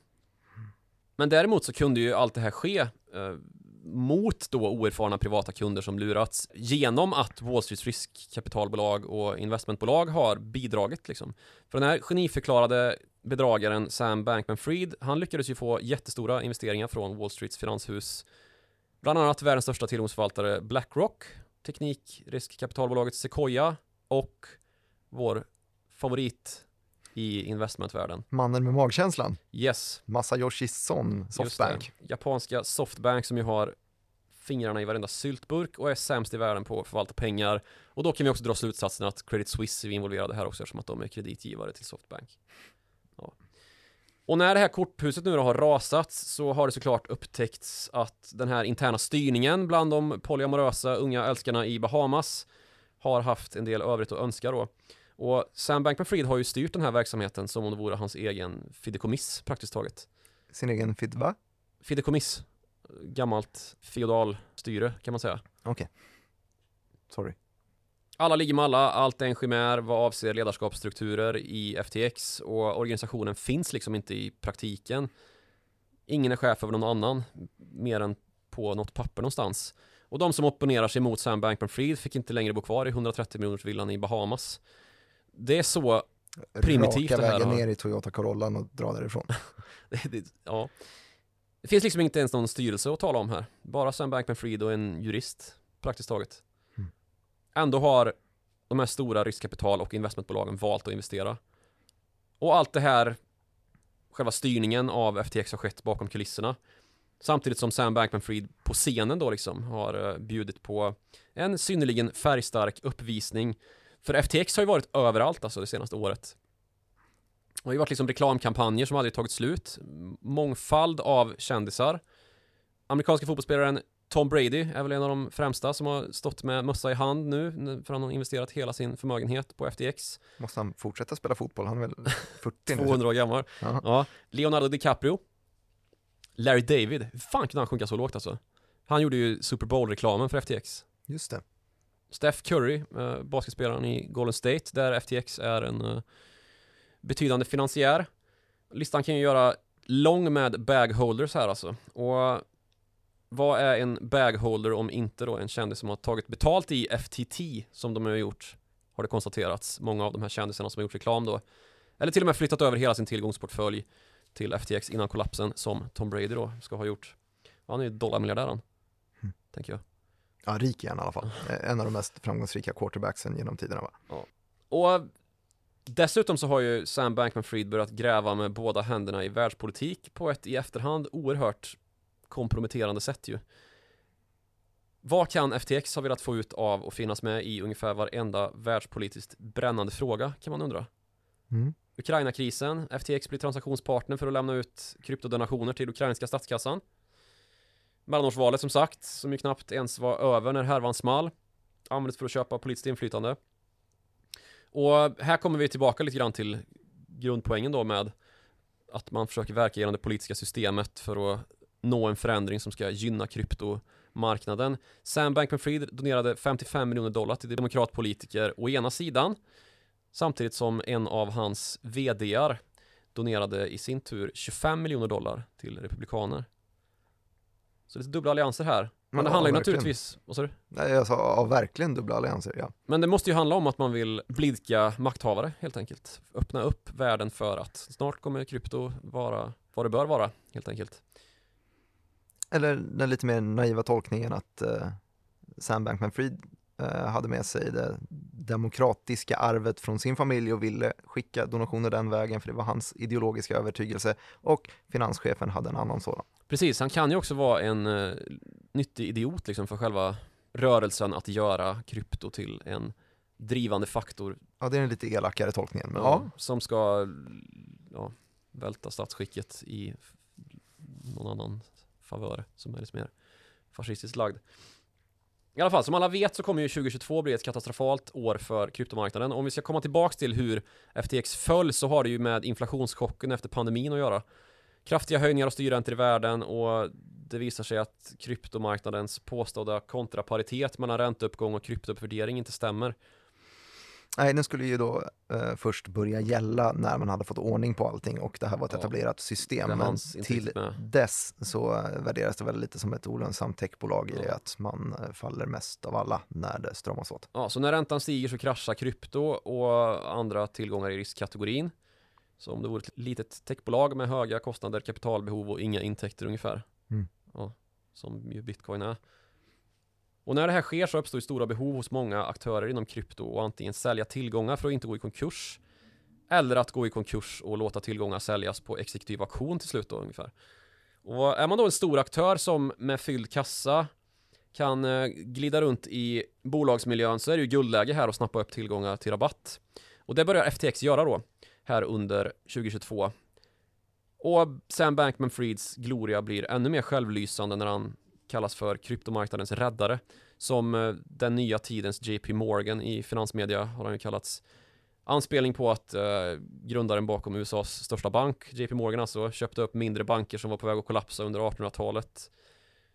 Men däremot så kunde ju allt det här ske eh, mot då oerfarna privata kunder som lurats genom att Wall Streets riskkapitalbolag och investmentbolag har bidragit liksom. För den här geniförklarade bedragaren Sam Bankman-Fried, han lyckades ju få jättestora investeringar från Wall Streets finanshus. Bland annat världens största tillgångsförvaltare Blackrock, teknikriskkapitalbolaget Sequoia och vår favorit i investmentvärlden. Mannen med magkänslan, Yes, Masayoshi Son, Softbank. Japanska Softbank som ju har fingrarna i varenda syltburk och är sämst i världen på att förvalta pengar. Och då kan vi också dra slutsatsen att Credit Suisse är involverade här också eftersom att de är kreditgivare till Softbank. Ja. Och när det här korthuset nu då har rasat så har det såklart upptäckts att den här interna styrningen bland de polyamorösa unga älskarna i Bahamas har haft en del övrigt att önska då. Och Sam Bankman-Fried har ju styrt den här verksamheten som om det vore hans egen fideikommiss praktiskt taget. Sin egen fidva? Fideikommiss, gammalt feodalstyre kan man säga. Okej. Sorry. Alla ligger med alla, allt är en chimär vad avser ledarskapsstrukturer i FTX och organisationen finns liksom inte i praktiken. Ingen är chef över någon annan, mer än på något papper någonstans. Och de som opponerar sig mot Sam Bankman-Fried fick inte längre bo kvar i 130 miljoners villan i Bahamas. Det är så primitivt Raka det här. vägen ner i Toyota Corollan och dra därifrån. det, det, ja. det finns liksom inte ens någon styrelse att tala om här. Bara Sam Bankman-Fried och en jurist, praktiskt taget. Mm. Ändå har de här stora riskkapital och investmentbolagen valt att investera. Och allt det här, själva styrningen av FTX har skett bakom kulisserna. Samtidigt som Sam Bankman-Fried på scenen då liksom har eh, bjudit på en synnerligen färgstark uppvisning. För FTX har ju varit överallt alltså det senaste året. Det har ju varit liksom reklamkampanjer som aldrig tagit slut. Mångfald av kändisar. Amerikanska fotbollsspelaren Tom Brady är väl en av de främsta som har stått med mössa i hand nu för han har investerat hela sin förmögenhet på FTX. Måste han fortsätta spela fotboll? Han är väl 40 nu? 200 år gammal. Ja. Ja. Leonardo DiCaprio. Larry David. Hur fan kunde han sjunka så lågt alltså? Han gjorde ju Super Bowl-reklamen för FTX. Just det. Steph Curry, eh, basketspelaren i Golden State, där FTX är en eh, betydande finansiär. Listan kan ju göra lång med bagholders här alltså. Och vad är en bagholder om inte då en kändis som har tagit betalt i FTT som de har gjort, har det konstaterats. Många av de här kändisarna som har gjort reklam då. Eller till och med flyttat över hela sin tillgångsportfölj till FTX innan kollapsen som Tom Brady då ska ha gjort. Han är ju dollarmiljardär han, Mm. tänker jag. Ja, rik är han i alla fall. Eh, En av de mest framgångsrika quarterbacksen genom tiderna va? Och dessutom så har ju Sam Bankman-Fried börjat gräva med båda händerna i världspolitik på ett i efterhand oerhört komprometterande sätt ju. Vad kan FTX ha velat få ut av och finnas med i ungefär varenda världspolitiskt brännande fråga kan man undra. Mm. Ukraina-krisen, FTX blir transaktionspartner för att lämna ut kryptodonationer till ukrainska statskassan. Mellanårsvalet som sagt, som ju knappt ens var över när härvan small. Användes för att köpa politiskt inflytande. Och här kommer vi tillbaka lite grann till grundpoängen då med att man försöker verka genom det politiska systemet för att nå en förändring som ska gynna kryptomarknaden. Sam Bankman-Fried donerade 55 miljoner dollar till demokratpolitiker å ena sidan samtidigt som en av hans vdar donerade i sin tur 25 miljoner dollar till republikaner. Så lite dubbla allianser här. Men det Ja, handlar ju verkligen. naturligtvis, vad sa du? Nej, jag sa ja, verkligen dubbla allianser, ja. Men det måste ju handla om att man vill blidka makthavare helt enkelt. Öppna upp världen för att snart kommer krypto vara vad det bör vara helt enkelt. Eller den lite mer naiva tolkningen att eh, Sam Bankman-Fried eh, hade med sig det demokratiska arvet från sin familj och ville skicka donationer den vägen för det var hans ideologiska övertygelse och finanschefen hade en annan sådan. Precis, han kan ju också vara en uh, nyttig idiot liksom för själva rörelsen att göra krypto till en drivande faktor Ja, det är den lite elakare tolkningen, men ja, ja, som ska ja, välta statsskicket i någon annan favör som är lite mer fascistiskt lagd. I alla fall, som alla vet så kommer ju 2022 bli ett katastrofalt år för kryptomarknaden. Om vi ska komma tillbaks till hur FTX föll så har det ju med inflationschocken efter pandemin att göra. Kraftiga höjningar av styrräntor i världen och det visar sig att kryptomarknadens påstådda kontraparitet mellan ränteuppgång och kryptovärdering inte stämmer. nej, den skulle ju då eh, först börja gälla när man hade fått ordning på allting och det här var ett Ja, etablerat system. Men till dess så eh, värderas det väl lite som ett olönsamt techbolag i Ja. det att man eh, faller mest av alla när det stramas åt. Ja, så när räntan stiger så kraschar krypto och andra tillgångar i riskkategorin. Så om det vore ett litet techbolag med höga kostnader, kapitalbehov och inga intäkter ungefär. Mm. Ja, som ju bitcoin är. Och när det här sker så uppstår ju stora behov hos många aktörer inom krypto och antingen sälja tillgångar för att inte gå i konkurs eller att gå i konkurs och låta tillgångar säljas på exekutiv auktion till slut då ungefär. Och är man då en stor aktör som med fylld kassa kan eh, glida runt i bolagsmiljön så är det ju guldläge här att snappa upp tillgångar till rabatt. Och det börjar FTX göra då, här under 2022. Och Sam Bankman-Frieds gloria blir ännu mer självlysande när han kallas för kryptomarknadens räddare. Som eh, den nya tidens JP Morgan i finansmedia har han ju kallats. Anspelning på att eh, grundaren bakom USAs största bank, JP Morgan alltså, köpte upp mindre banker som var på väg att kollapsa under 1800-talet.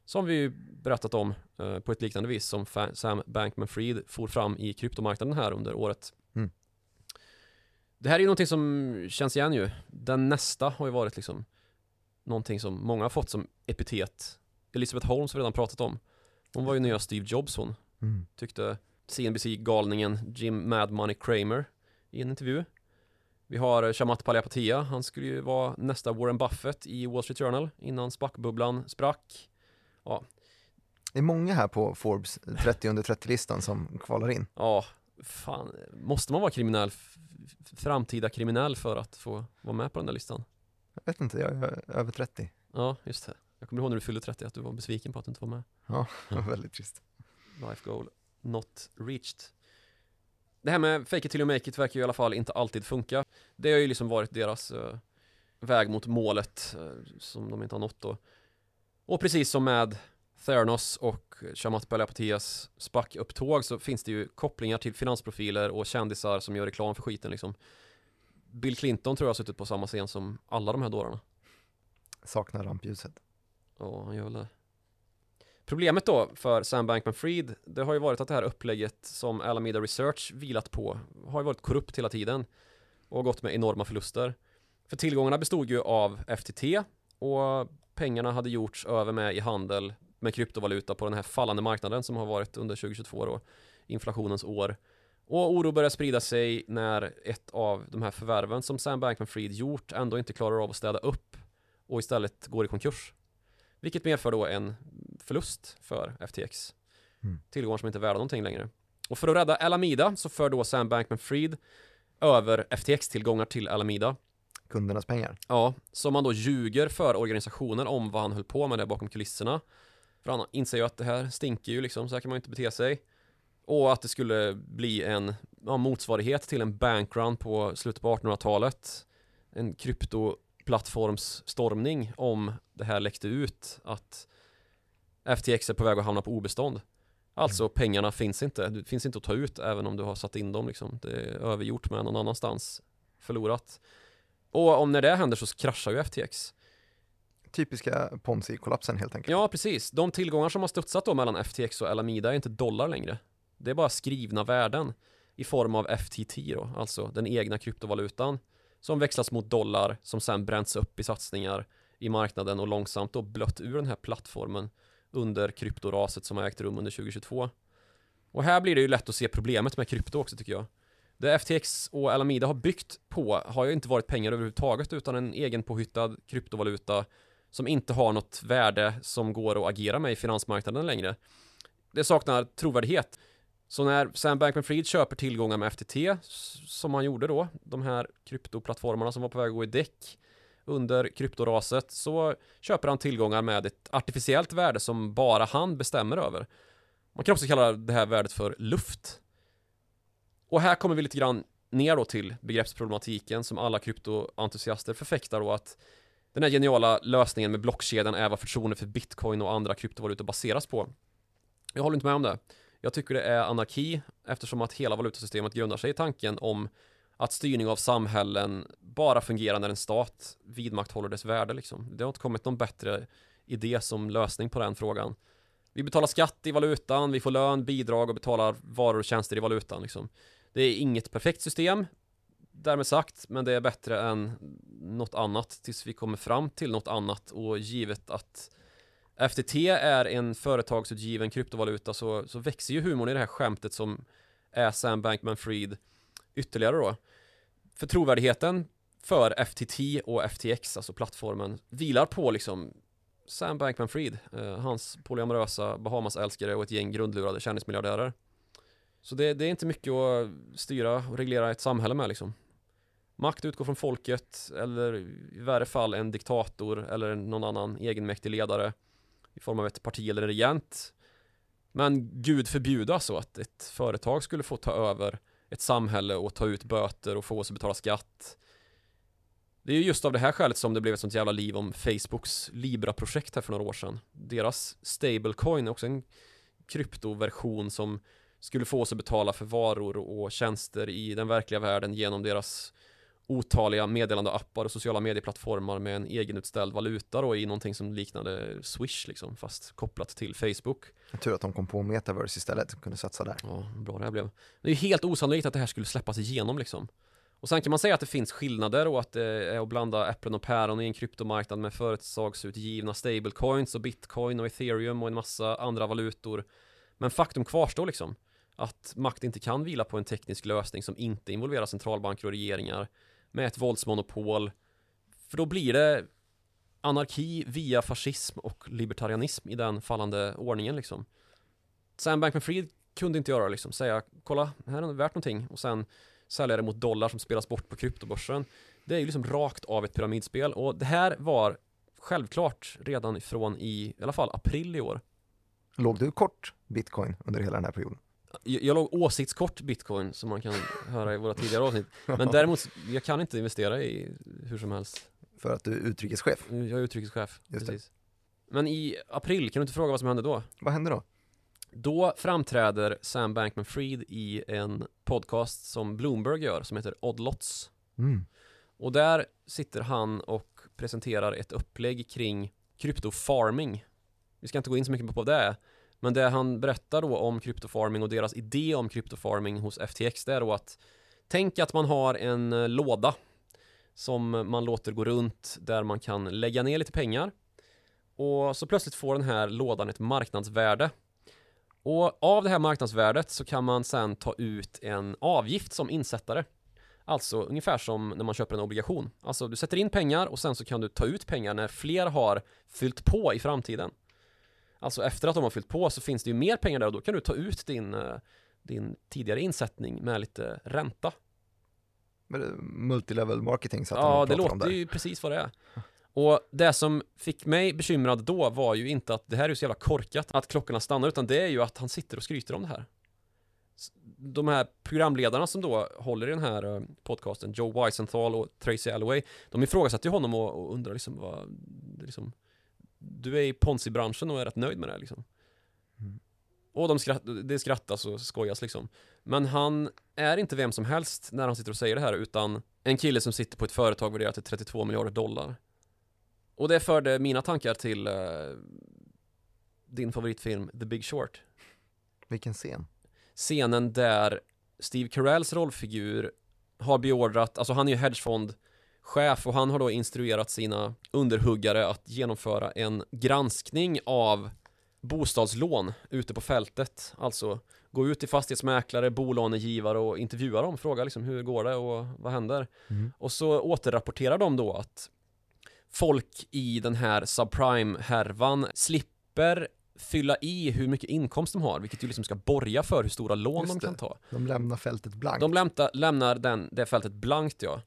Som vi berättat om eh, på ett liknande vis som Sam Bankman-Fried for fram i kryptomarknaden här under året. Det här är ju någonting som känns igen ju. Den nästa har ju varit liksom någonting som många har fått som epitet. Elisabeth Holmes har vi redan pratat om. Hon var ju nya Steve Jobs hon. Mm. Tyckte CNBC-galningen Jim Mad Money Kramer i en intervju. Vi har Shamat Palihapitiya, han skulle ju vara nästa Warren Buffett i Wall Street Journal innan spackbubblan sprack. Ja. Det är många här på Forbes 30 under 30-listan som kvalar in. Ja, fan, måste man vara kriminell, framtida kriminell för att få vara med på den där listan? Jag vet inte, jag är över 30. Ja, just det. Jag kommer ihåg när du fyllde 30 att du var besviken på att du inte var med. Ja, det var väldigt trist. Life goal not reached. Det här med fake it till you make it verkar ju i alla fall inte alltid funka. Det har ju liksom varit deras uh, väg mot målet uh, som de inte har nått då. Och precis som med Theranos och Shamat Palihapitias SPAC-upptåg så finns det ju kopplingar till finansprofiler och kändisar som gör reklam för skiten liksom. Bill Clinton tror jag har suttit på samma scen som alla de här dårarna. Saknar rampljuset. Ja, han gör väl det. Problemet då för Sam Bankman-Fried, det har ju varit att det här upplägget som Alameda Research vilat på har ju varit korrupt hela tiden och gått med enorma förluster. För tillgångarna bestod ju av FTT och pengarna hade gjorts över med i handel med kryptovaluta på den här fallande marknaden som har varit under 2022 då, inflationens år. Och oro börjar sprida sig när ett av de här förvärven som Sam Bankman-Fried gjort ändå inte klarar av att städa upp och istället går i konkurs. Vilket medför då en förlust för FTX. Mm. Tillgångar som inte är värda någonting längre. Och för att rädda Alameda så för då Sam Bankman-Fried över FTX-tillgångar till Alameda. Kundernas pengar. Ja, så man då ljuger för organisationen om vad han höll på med där bakom kulisserna. För han inser ju att det här stinker ju liksom, så här kan man ju inte bete sig. Och att det skulle bli en ja, motsvarighet till en bankrun på slutet på 1800-talet. En kryptoplattformsstormning om det här läckte ut att FTX är på väg att hamna på obestånd. Alltså Mm. pengarna finns inte, det finns inte att ta ut även om du har satt in dem liksom. Det är övergjort med någon annanstans, förlorat. Och om när det händer så kraschar ju FTX. Typiska ponzi-kollapsen helt enkelt. Ja, precis. De tillgångar som har studsat då mellan FTX och Alameda är inte dollar längre. Det är bara skrivna värden i form av FTT då, alltså den egna kryptovalutan som växlas mot dollar som sen bränns upp i satsningar i marknaden och långsamt då blött ur den här plattformen under kryptoraset som har ägt rum under 2022. Och här blir det ju lätt att se problemet med krypto också tycker jag. Det FTX och Alameda har byggt på har ju inte varit pengar överhuvudtaget utan en egen påhittad kryptovaluta som inte har något värde som går att agera med i finansmarknaden längre. Det saknar trovärdighet. Så när Sam Bankman-Fried köper tillgångar med FTT, som han gjorde då, de här kryptoplattformarna som var på väg att gå i däck under kryptoraset, så köper han tillgångar med ett artificiellt värde som bara han bestämmer över. Man kan också kalla det här värdet för luft. Och här kommer vi lite grann ner då till begreppsproblematiken som alla kryptoentusiaster förfäktar då att den här geniala lösningen med blockkedjan är vad förtroende för bitcoin och andra kryptovalutor baseras på. Jag håller inte med om det. Jag tycker det är anarki eftersom att hela valutasystemet grundar sig i tanken om att styrning av samhällen bara fungerar när en stat vidmakthåller dess värde liksom. Det har inte kommit någon bättre idé som lösning på den frågan. Vi betalar skatt i valutan, vi får lön, bidrag och betalar varor och tjänster i valutan liksom. Det är inget perfekt system, därmed sagt, men det är bättre än något annat tills vi kommer fram till något annat och givet att FTT är en företagsutgiven kryptovaluta så, så växer ju humorn i det här skämtet som är Sam Bankman-Fried ytterligare då. För trovärdigheten för FTT och FTX, alltså plattformen, vilar på liksom Sam Bankman-Fried, eh, hans polyamorösa Bahamas-älskare och ett gäng grundlurade kändismiljardärer. Så det, det är inte mycket att styra och reglera ett samhälle med liksom. Makt utgår från folket, eller i värre fall en diktator eller någon annan egenmäktig ledare i form av ett parti eller en regent. Men gud förbjuda så att ett företag skulle få ta över ett samhälle och ta ut böter och få oss att betala skatt. Det är ju just av det här skälet som det blev ett sånt jävla liv om Facebooks Libra-projekt här för några år sedan. Deras stablecoin är också en kryptoversion som skulle få oss att betala för varor och tjänster i den verkliga världen genom deras otaliga meddelande appar och sociala medieplattformar med en egenutställd valuta då i någonting som liknade Swish liksom, fast kopplat till Facebook. Tur att de kom på metaverse istället, kunde satsa där. Ja, bra det här blev. Det är helt osannolikt att det här skulle släppas igenom liksom. Och sen kan man säga att det finns skillnader och att det är att blanda äpplen och päron i en kryptomarknad med företagsutgivna stablecoins och bitcoin och ethereum och en massa andra valutor. Men faktum kvarstår liksom att makt inte kan vila på en teknisk lösning som inte involverar centralbanker och regeringar med ett våldsmonopol. För då blir det anarki via fascism och libertarianism i den fallande ordningen liksom. Sam Bankman-Fried kunde inte göra det liksom, säga kolla, här är det värt någonting och sen sälja det mot dollar som spelas bort på kryptobörsen. Det är ju liksom rakt av ett pyramidspel och det här var självklart redan ifrån i, i alla fall april i år. Låg du kort bitcoin under hela den här perioden? Jag, jag låg åsiktskort bitcoin som man kan höra i våra tidigare avsnitt. Men däremot, jag kan inte investera i hur som helst. För att du är utrikeschef? Jag är utrikeschef, Just precis. Men i april, kan du inte fråga vad som hände då? Vad hände då? Då framträder Sam Bankman-Fried i en podcast som Bloomberg gör som heter Odd Lots. Mm. Och där sitter han och presenterar ett upplägg kring kryptofarming. Vi ska inte gå in så mycket på det. Men det han berättar då om kryptofarming och deras idé om kryptofarming hos FTX det är då att Tänk att man har en eh, låda som man låter gå runt där man kan lägga ner lite pengar. Och så plötsligt får den här lådan ett marknadsvärde. Och av det här marknadsvärdet så kan man sen ta ut en avgift som insättare. Alltså ungefär som när man köper en obligation. Alltså du sätter in pengar och sen så kan du ta ut pengar när fler har fyllt på i framtiden. Alltså efter att de har fyllt på så finns det ju mer pengar där och då kan du ta ut din, eh, din tidigare insättning med lite ränta Men Multilevel marketing satt han Ja, det låter ju precis vad det är. Och det som fick mig bekymrad då var ju inte att det här är så jävla korkat att klockorna stannar utan det är ju att han sitter och skryter om det här. De här programledarna som då håller i den här eh, podcasten, Joe Weisenthal och Tracy Alloway, de ifrågasatte ju honom och, och undrar liksom vad, liksom, du är i ponzi-branschen och är rätt nöjd med det liksom. Mm. Och de skratt, det skrattas och skojas liksom. Men han är inte vem som helst när han sitter och säger det här utan en kille som sitter på ett företag värderat till 32 miljarder dollar. Och det förde mina tankar till eh, din favoritfilm The Big Short. Vilken scen. Scenen där Steve Carells rollfigur har beordrat, alltså han är ju hedgefondchef och han har då instruerat sina underhuggare att genomföra en granskning av bostadslån ute på fältet. Alltså gå ut till fastighetsmäklare, bolånegivare och intervjua dem, fråga liksom hur går det och vad händer? Mm. Och så återrapporterar de då att folk i den här subprime-härvan slipper fylla i hur mycket inkomst de har, vilket ju liksom ska borga för hur stora lån Just de kan det. ta. De lämnar fältet blankt. De lämta, lämnar den, det fältet blankt ja.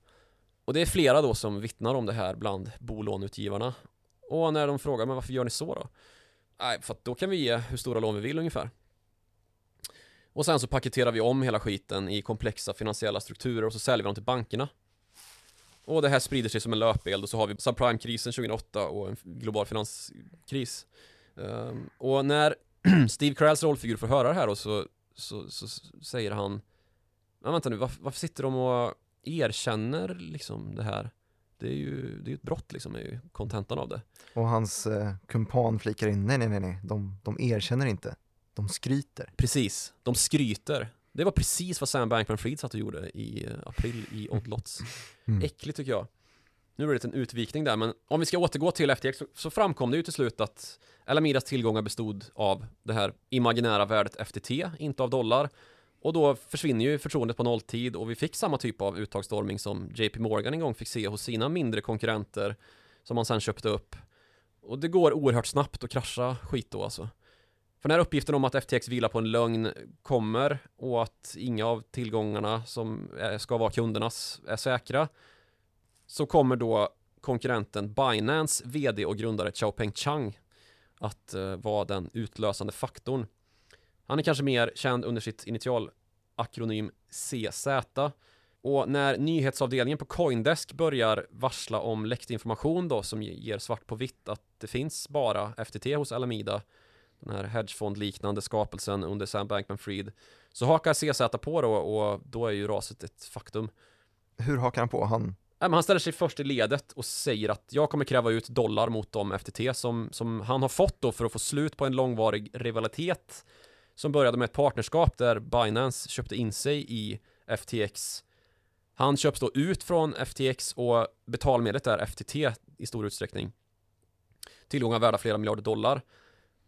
Och det är flera då som vittnar om det här bland bolåneutgivarna. Och när de frågar, men varför gör ni så då? Nej, för att då kan vi ge hur stora lån vi vill ungefär. Och sen så paketerar vi om hela skiten i komplexa finansiella strukturer och så säljer vi dem till bankerna. Och det här sprider sig som en löpeld och så har vi subprime-krisen 2008 och en global finanskris. Um, och när Steve Carells rollfigur får höra det här då så, så, så, så säger han Men vänta nu, varför, varför sitter de och erkänner liksom det här? Det är ju det är ett brott liksom, är ju kontentan av det. Och hans eh, kumpan flikar in, nej nej nej nej, de, de erkänner inte, de skryter. Precis, de skryter. Det var precis vad Sam Bankman-Fried satt och gjorde i eh, april i Odd Lots. Mm. Äckligt tycker jag. Nu är det en utvikning där, men om vi ska återgå till FTX så, så framkom det ju till slut att Alamidas tillgångar bestod av det här imaginära värdet FTT, inte av dollar. Och då försvinner ju förtroendet på nolltid och vi fick samma typ av uttagsstorming som JP Morgan en gång fick se hos sina mindre konkurrenter som man sen köpte upp. Och det går oerhört snabbt att krascha skit då alltså. För när uppgiften om att FTX vilar på en lögn kommer och att inga av tillgångarna som ska vara kundernas är säkra så kommer då konkurrenten Binance VD och grundare Xiaopeng Chang att eh, vara den utlösande faktorn. Han är kanske mer känd under sitt initialakronym CZ och när nyhetsavdelningen på Coindesk börjar varsla om läckt information då som ge- ger svart på vitt att det finns bara FTT hos Alameda den här hedgefondliknande skapelsen under Sam Bankman-Fried så hakar CZ på då och då är ju raset ett faktum. Hur hakar han på? Han... han ställer sig först i ledet och säger att jag kommer kräva ut dollar mot de FTT som, som han har fått då för att få slut på en långvarig rivalitet som började med ett partnerskap där Binance köpte in sig i FTX. Han köps då ut från FTX och betalmedlet är FTT i stor utsträckning. Tillgångar värda flera miljarder dollar.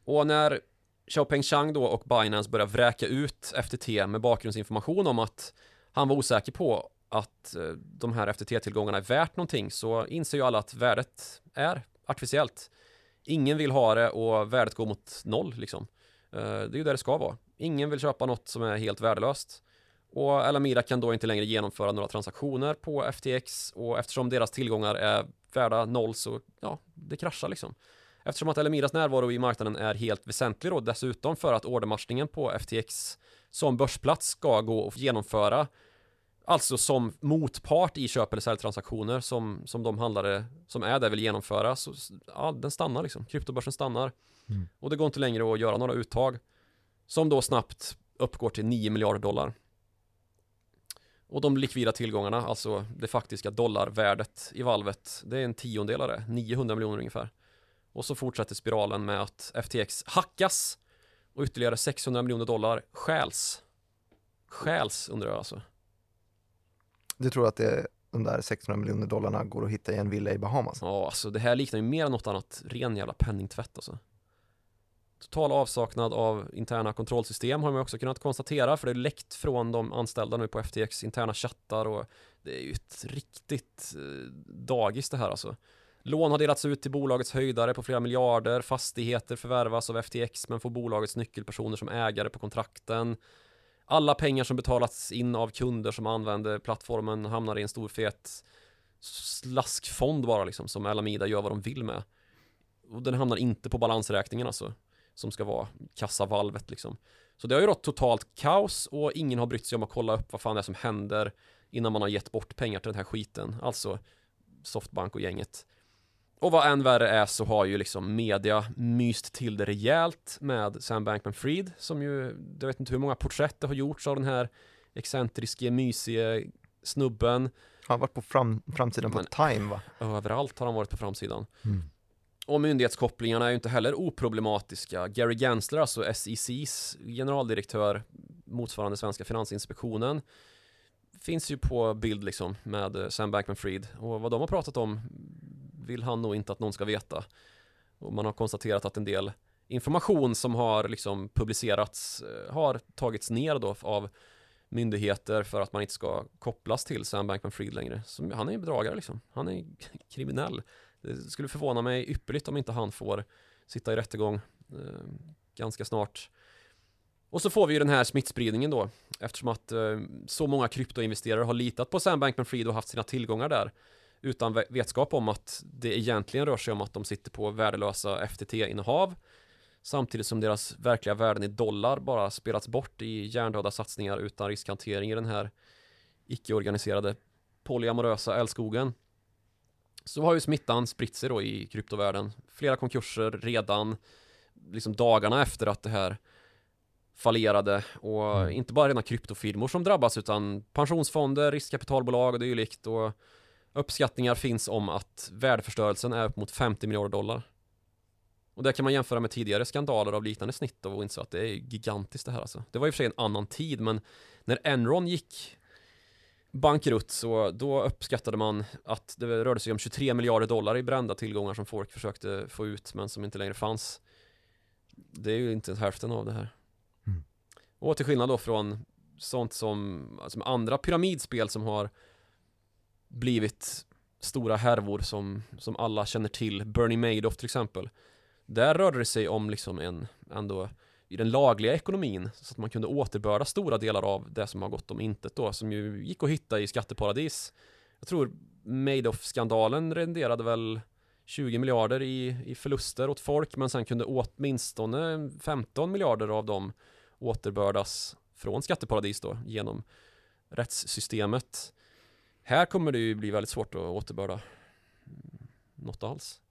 Och när Xiaopeng Chang då och Binance börjar vräka ut FTT med bakgrundsinformation om att han var osäker på att eh, de här FTT-tillgångarna är värt någonting så inser ju alla att värdet är artificiellt. Ingen vill ha det och värdet går mot noll liksom. Eh, det är ju där det ska vara. Ingen vill köpa något som är helt värdelöst. Och Alameda kan då inte längre genomföra några transaktioner på FTX och eftersom deras tillgångar är värda noll så, ja, det kraschar liksom. Eftersom att Alamedas närvaro i marknaden är helt väsentlig då dessutom för att ordermatchningen på FTX som börsplats ska gå att genomföra Alltså som motpart i köp eller säljtransaktioner som, som de handlare som är där vill genomföra så ja, den stannar liksom, kryptobörsen stannar mm. och det går inte längre att göra några uttag som då snabbt uppgår till 9 miljarder dollar och de likvida tillgångarna, alltså det faktiska dollarvärdet i valvet, det är en tiondel av det, 900 miljoner ungefär. Och så fortsätter spiralen med att FTX hackas och ytterligare 600 miljoner dollar stjäls. Stjäls undrar jag alltså. Du tror att det, de där 600 miljoner dollarna går att hitta i en villa i Bahamas? Ja, alltså det här liknar ju mer än något annat ren jävla penningtvätt alltså. Total avsaknad av interna kontrollsystem har man också kunnat konstatera för det är läckt från de anställda nu på FTX interna chattar och det är ju ett riktigt eh, dagis det här alltså. Lån har delats ut till bolagets höjdare på flera miljarder, fastigheter förvärvas av FTX men får bolagets nyckelpersoner som ägare på kontrakten. Alla pengar som betalats in av kunder som använder plattformen hamnar i en stor fet slaskfond bara liksom som Alameda gör vad de vill med. Och den hamnar inte på balansräkningen alltså som ska vara kassavalvet liksom. Så det har ju rått totalt kaos och ingen har brytt sig om att kolla upp vad fan det är som händer innan man har gett bort pengar till den här skiten, alltså Softbank och gänget. Och vad än värre är så har ju liksom media myst till det rejält med Sam Bankman-Fried som ju, jag vet inte hur många porträtt det har gjorts av den här excentriske, mysiga snubben. Han har varit på fram, framsidan på Time va? Överallt har han varit på framsidan. Mm. Och myndighetskopplingarna är ju inte heller oproblematiska. Gary Gensler, alltså SECs generaldirektör, motsvarande svenska finansinspektionen, finns ju på bild liksom med eh, Sam Bankman-Fried och vad de har pratat om vill han nog inte att någon ska veta. Och man har konstaterat att en del information som har liksom publicerats eh, har tagits ner då av myndigheter för att man inte ska kopplas till Sam Bankman-Fried längre. Så han är ju bedragare liksom. Han är kriminell. Det skulle förvåna mig ypperligt om inte han får sitta i rättegång eh, ganska snart. Och så får vi ju den här smittspridningen då eftersom att eh, så många kryptoinvesterare har litat på Sam Bankman-Fried och haft sina tillgångar där utan vetskap om att det egentligen rör sig om att de sitter på värdelösa FTT-innehav samtidigt som deras verkliga värden i dollar bara spelats bort i hjärndöda satsningar utan riskhantering i den här icke-organiserade polyamorösa älskogen så har ju smittan spritt sig då i kryptovärlden. Flera konkurser redan liksom dagarna efter att det här fallerade och mm. inte bara rena kryptofirmor som drabbas utan pensionsfonder, riskkapitalbolag och dylikt och uppskattningar finns om att värdeförstörelsen är upp mot 50 miljarder dollar. Och det kan man jämföra med tidigare skandaler av liknande snitt och inse att det är gigantiskt det här alltså. Det var i och för sig en annan tid men när Enron gick bankrutt så då uppskattade man att det rörde sig om 23 miljarder dollar i brända tillgångar som folk försökte få ut men som inte längre fanns. Det är ju inte hälften av det här. Mm. Och till skillnad då från sånt som alltså andra pyramidspel som har blivit stora härvor som, som alla känner till, Bernie Madoff till exempel. Där rörde det sig om liksom en ändå i den lagliga ekonomin så att man kunde återbörda stora delar av det som har gått om intet då som ju gick att hitta i skatteparadis. Jag tror Madoff-skandalen renderade väl 20 miljarder i, i förluster åt folk men sen kunde åtminstone 15 miljarder av dem återbördas från skatteparadis då genom rättssystemet. Här kommer det ju bli väldigt svårt att återbörda mm, något alls.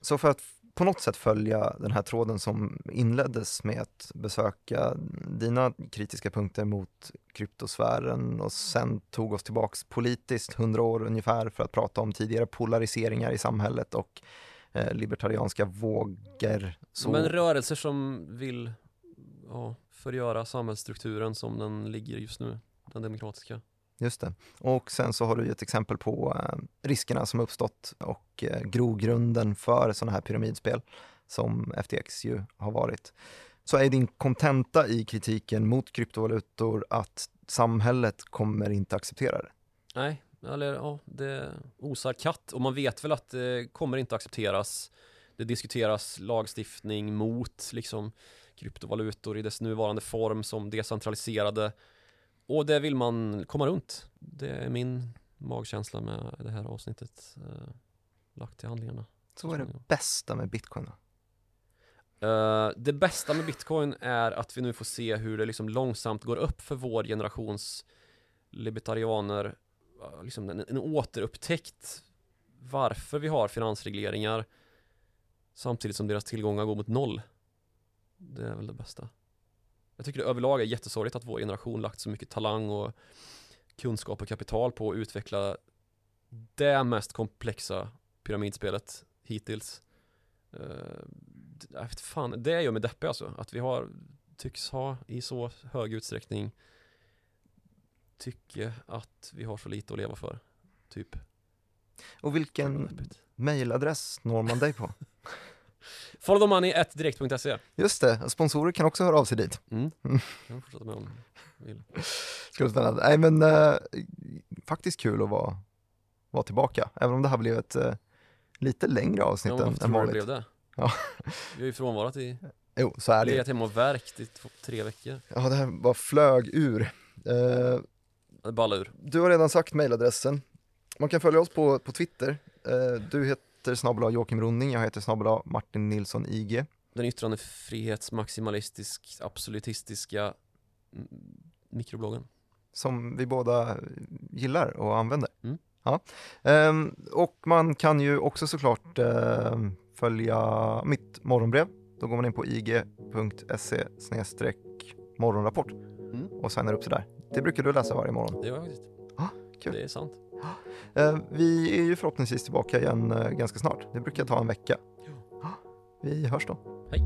Så för att på något sätt följa den här tråden som inleddes med att besöka dina kritiska punkter mot kryptosfären och sen tog oss tillbaks politiskt hundra år ungefär för att prata om tidigare polariseringar i samhället och eh, libertarianska vågor. Så... Men rörelser som vill ja, förgöra samhällsstrukturen som den ligger just nu, den demokratiska. Just det. Och sen så har du ett exempel på eh, riskerna som uppstått och eh, grogrunden för sådana här pyramidspel som FTX ju har varit. Så är din kontenta i kritiken mot kryptovalutor att samhället kommer inte acceptera det? Nej, eller ja, det osar katt och man vet väl att det kommer inte accepteras. Det diskuteras lagstiftning mot liksom kryptovalutor i dess nuvarande form som decentraliserade och det vill man komma runt. Det är min magkänsla med det här avsnittet eh, lagt till handlingarna. Så vad är det bästa med bitcoin då? Uh, det bästa med bitcoin är att vi nu får se hur det liksom långsamt går upp för vår generations libertarianer, uh, liksom en, en återupptäckt varför vi har finansregleringar samtidigt som deras tillgångar går mot noll. Det är väl det bästa. Jag tycker det överlag är jättesorgligt att vår generation lagt så mycket talang och kunskap och kapital på att utveckla det mest komplexa pyramidspelet hittills. Uh, jag vet fan, det gör mig deppig alltså. Att vi har, tycks ha i så hög utsträckning tycke att vi har så lite att leva för. Typ. Och vilken mailadress når man dig på? Followthemoney.direkt.se Just det, sponsorer kan också höra av sig dit. Mm. mm. Jag fortsätta med om vill. Skulle spännande. Nej men äh, faktiskt kul att vara, vara tillbaka, även om det här blev ett äh, lite längre avsnitt ja, än, än vanligt. blev det? Ja. Vi har ju frånvarat i Jo, så är det Legat hemma och verkt i tre veckor Ja, det här bara flög ur uh, Det ballade ur Du har redan sagt mejladressen Man kan följa oss på, på Twitter uh, Du heter heter snabel Joakim Ronning, jag heter snabel Martin Nilsson IG. Den yttrandefrihetsmaximalistisk, absolutistiska mikrobloggen. Som vi båda gillar och använder. Mm. Ja. Um, och man kan ju också såklart uh, följa mitt morgonbrev. Då går man in på ig.se morgonrapport mm. och signar upp sig där. Det brukar du läsa varje morgon. Det gör jag faktiskt. Ah, kul. Det är sant. Eh, vi är ju förhoppningsvis tillbaka igen eh, ganska snart. Det brukar ta en vecka. Vi hörs då. Hej.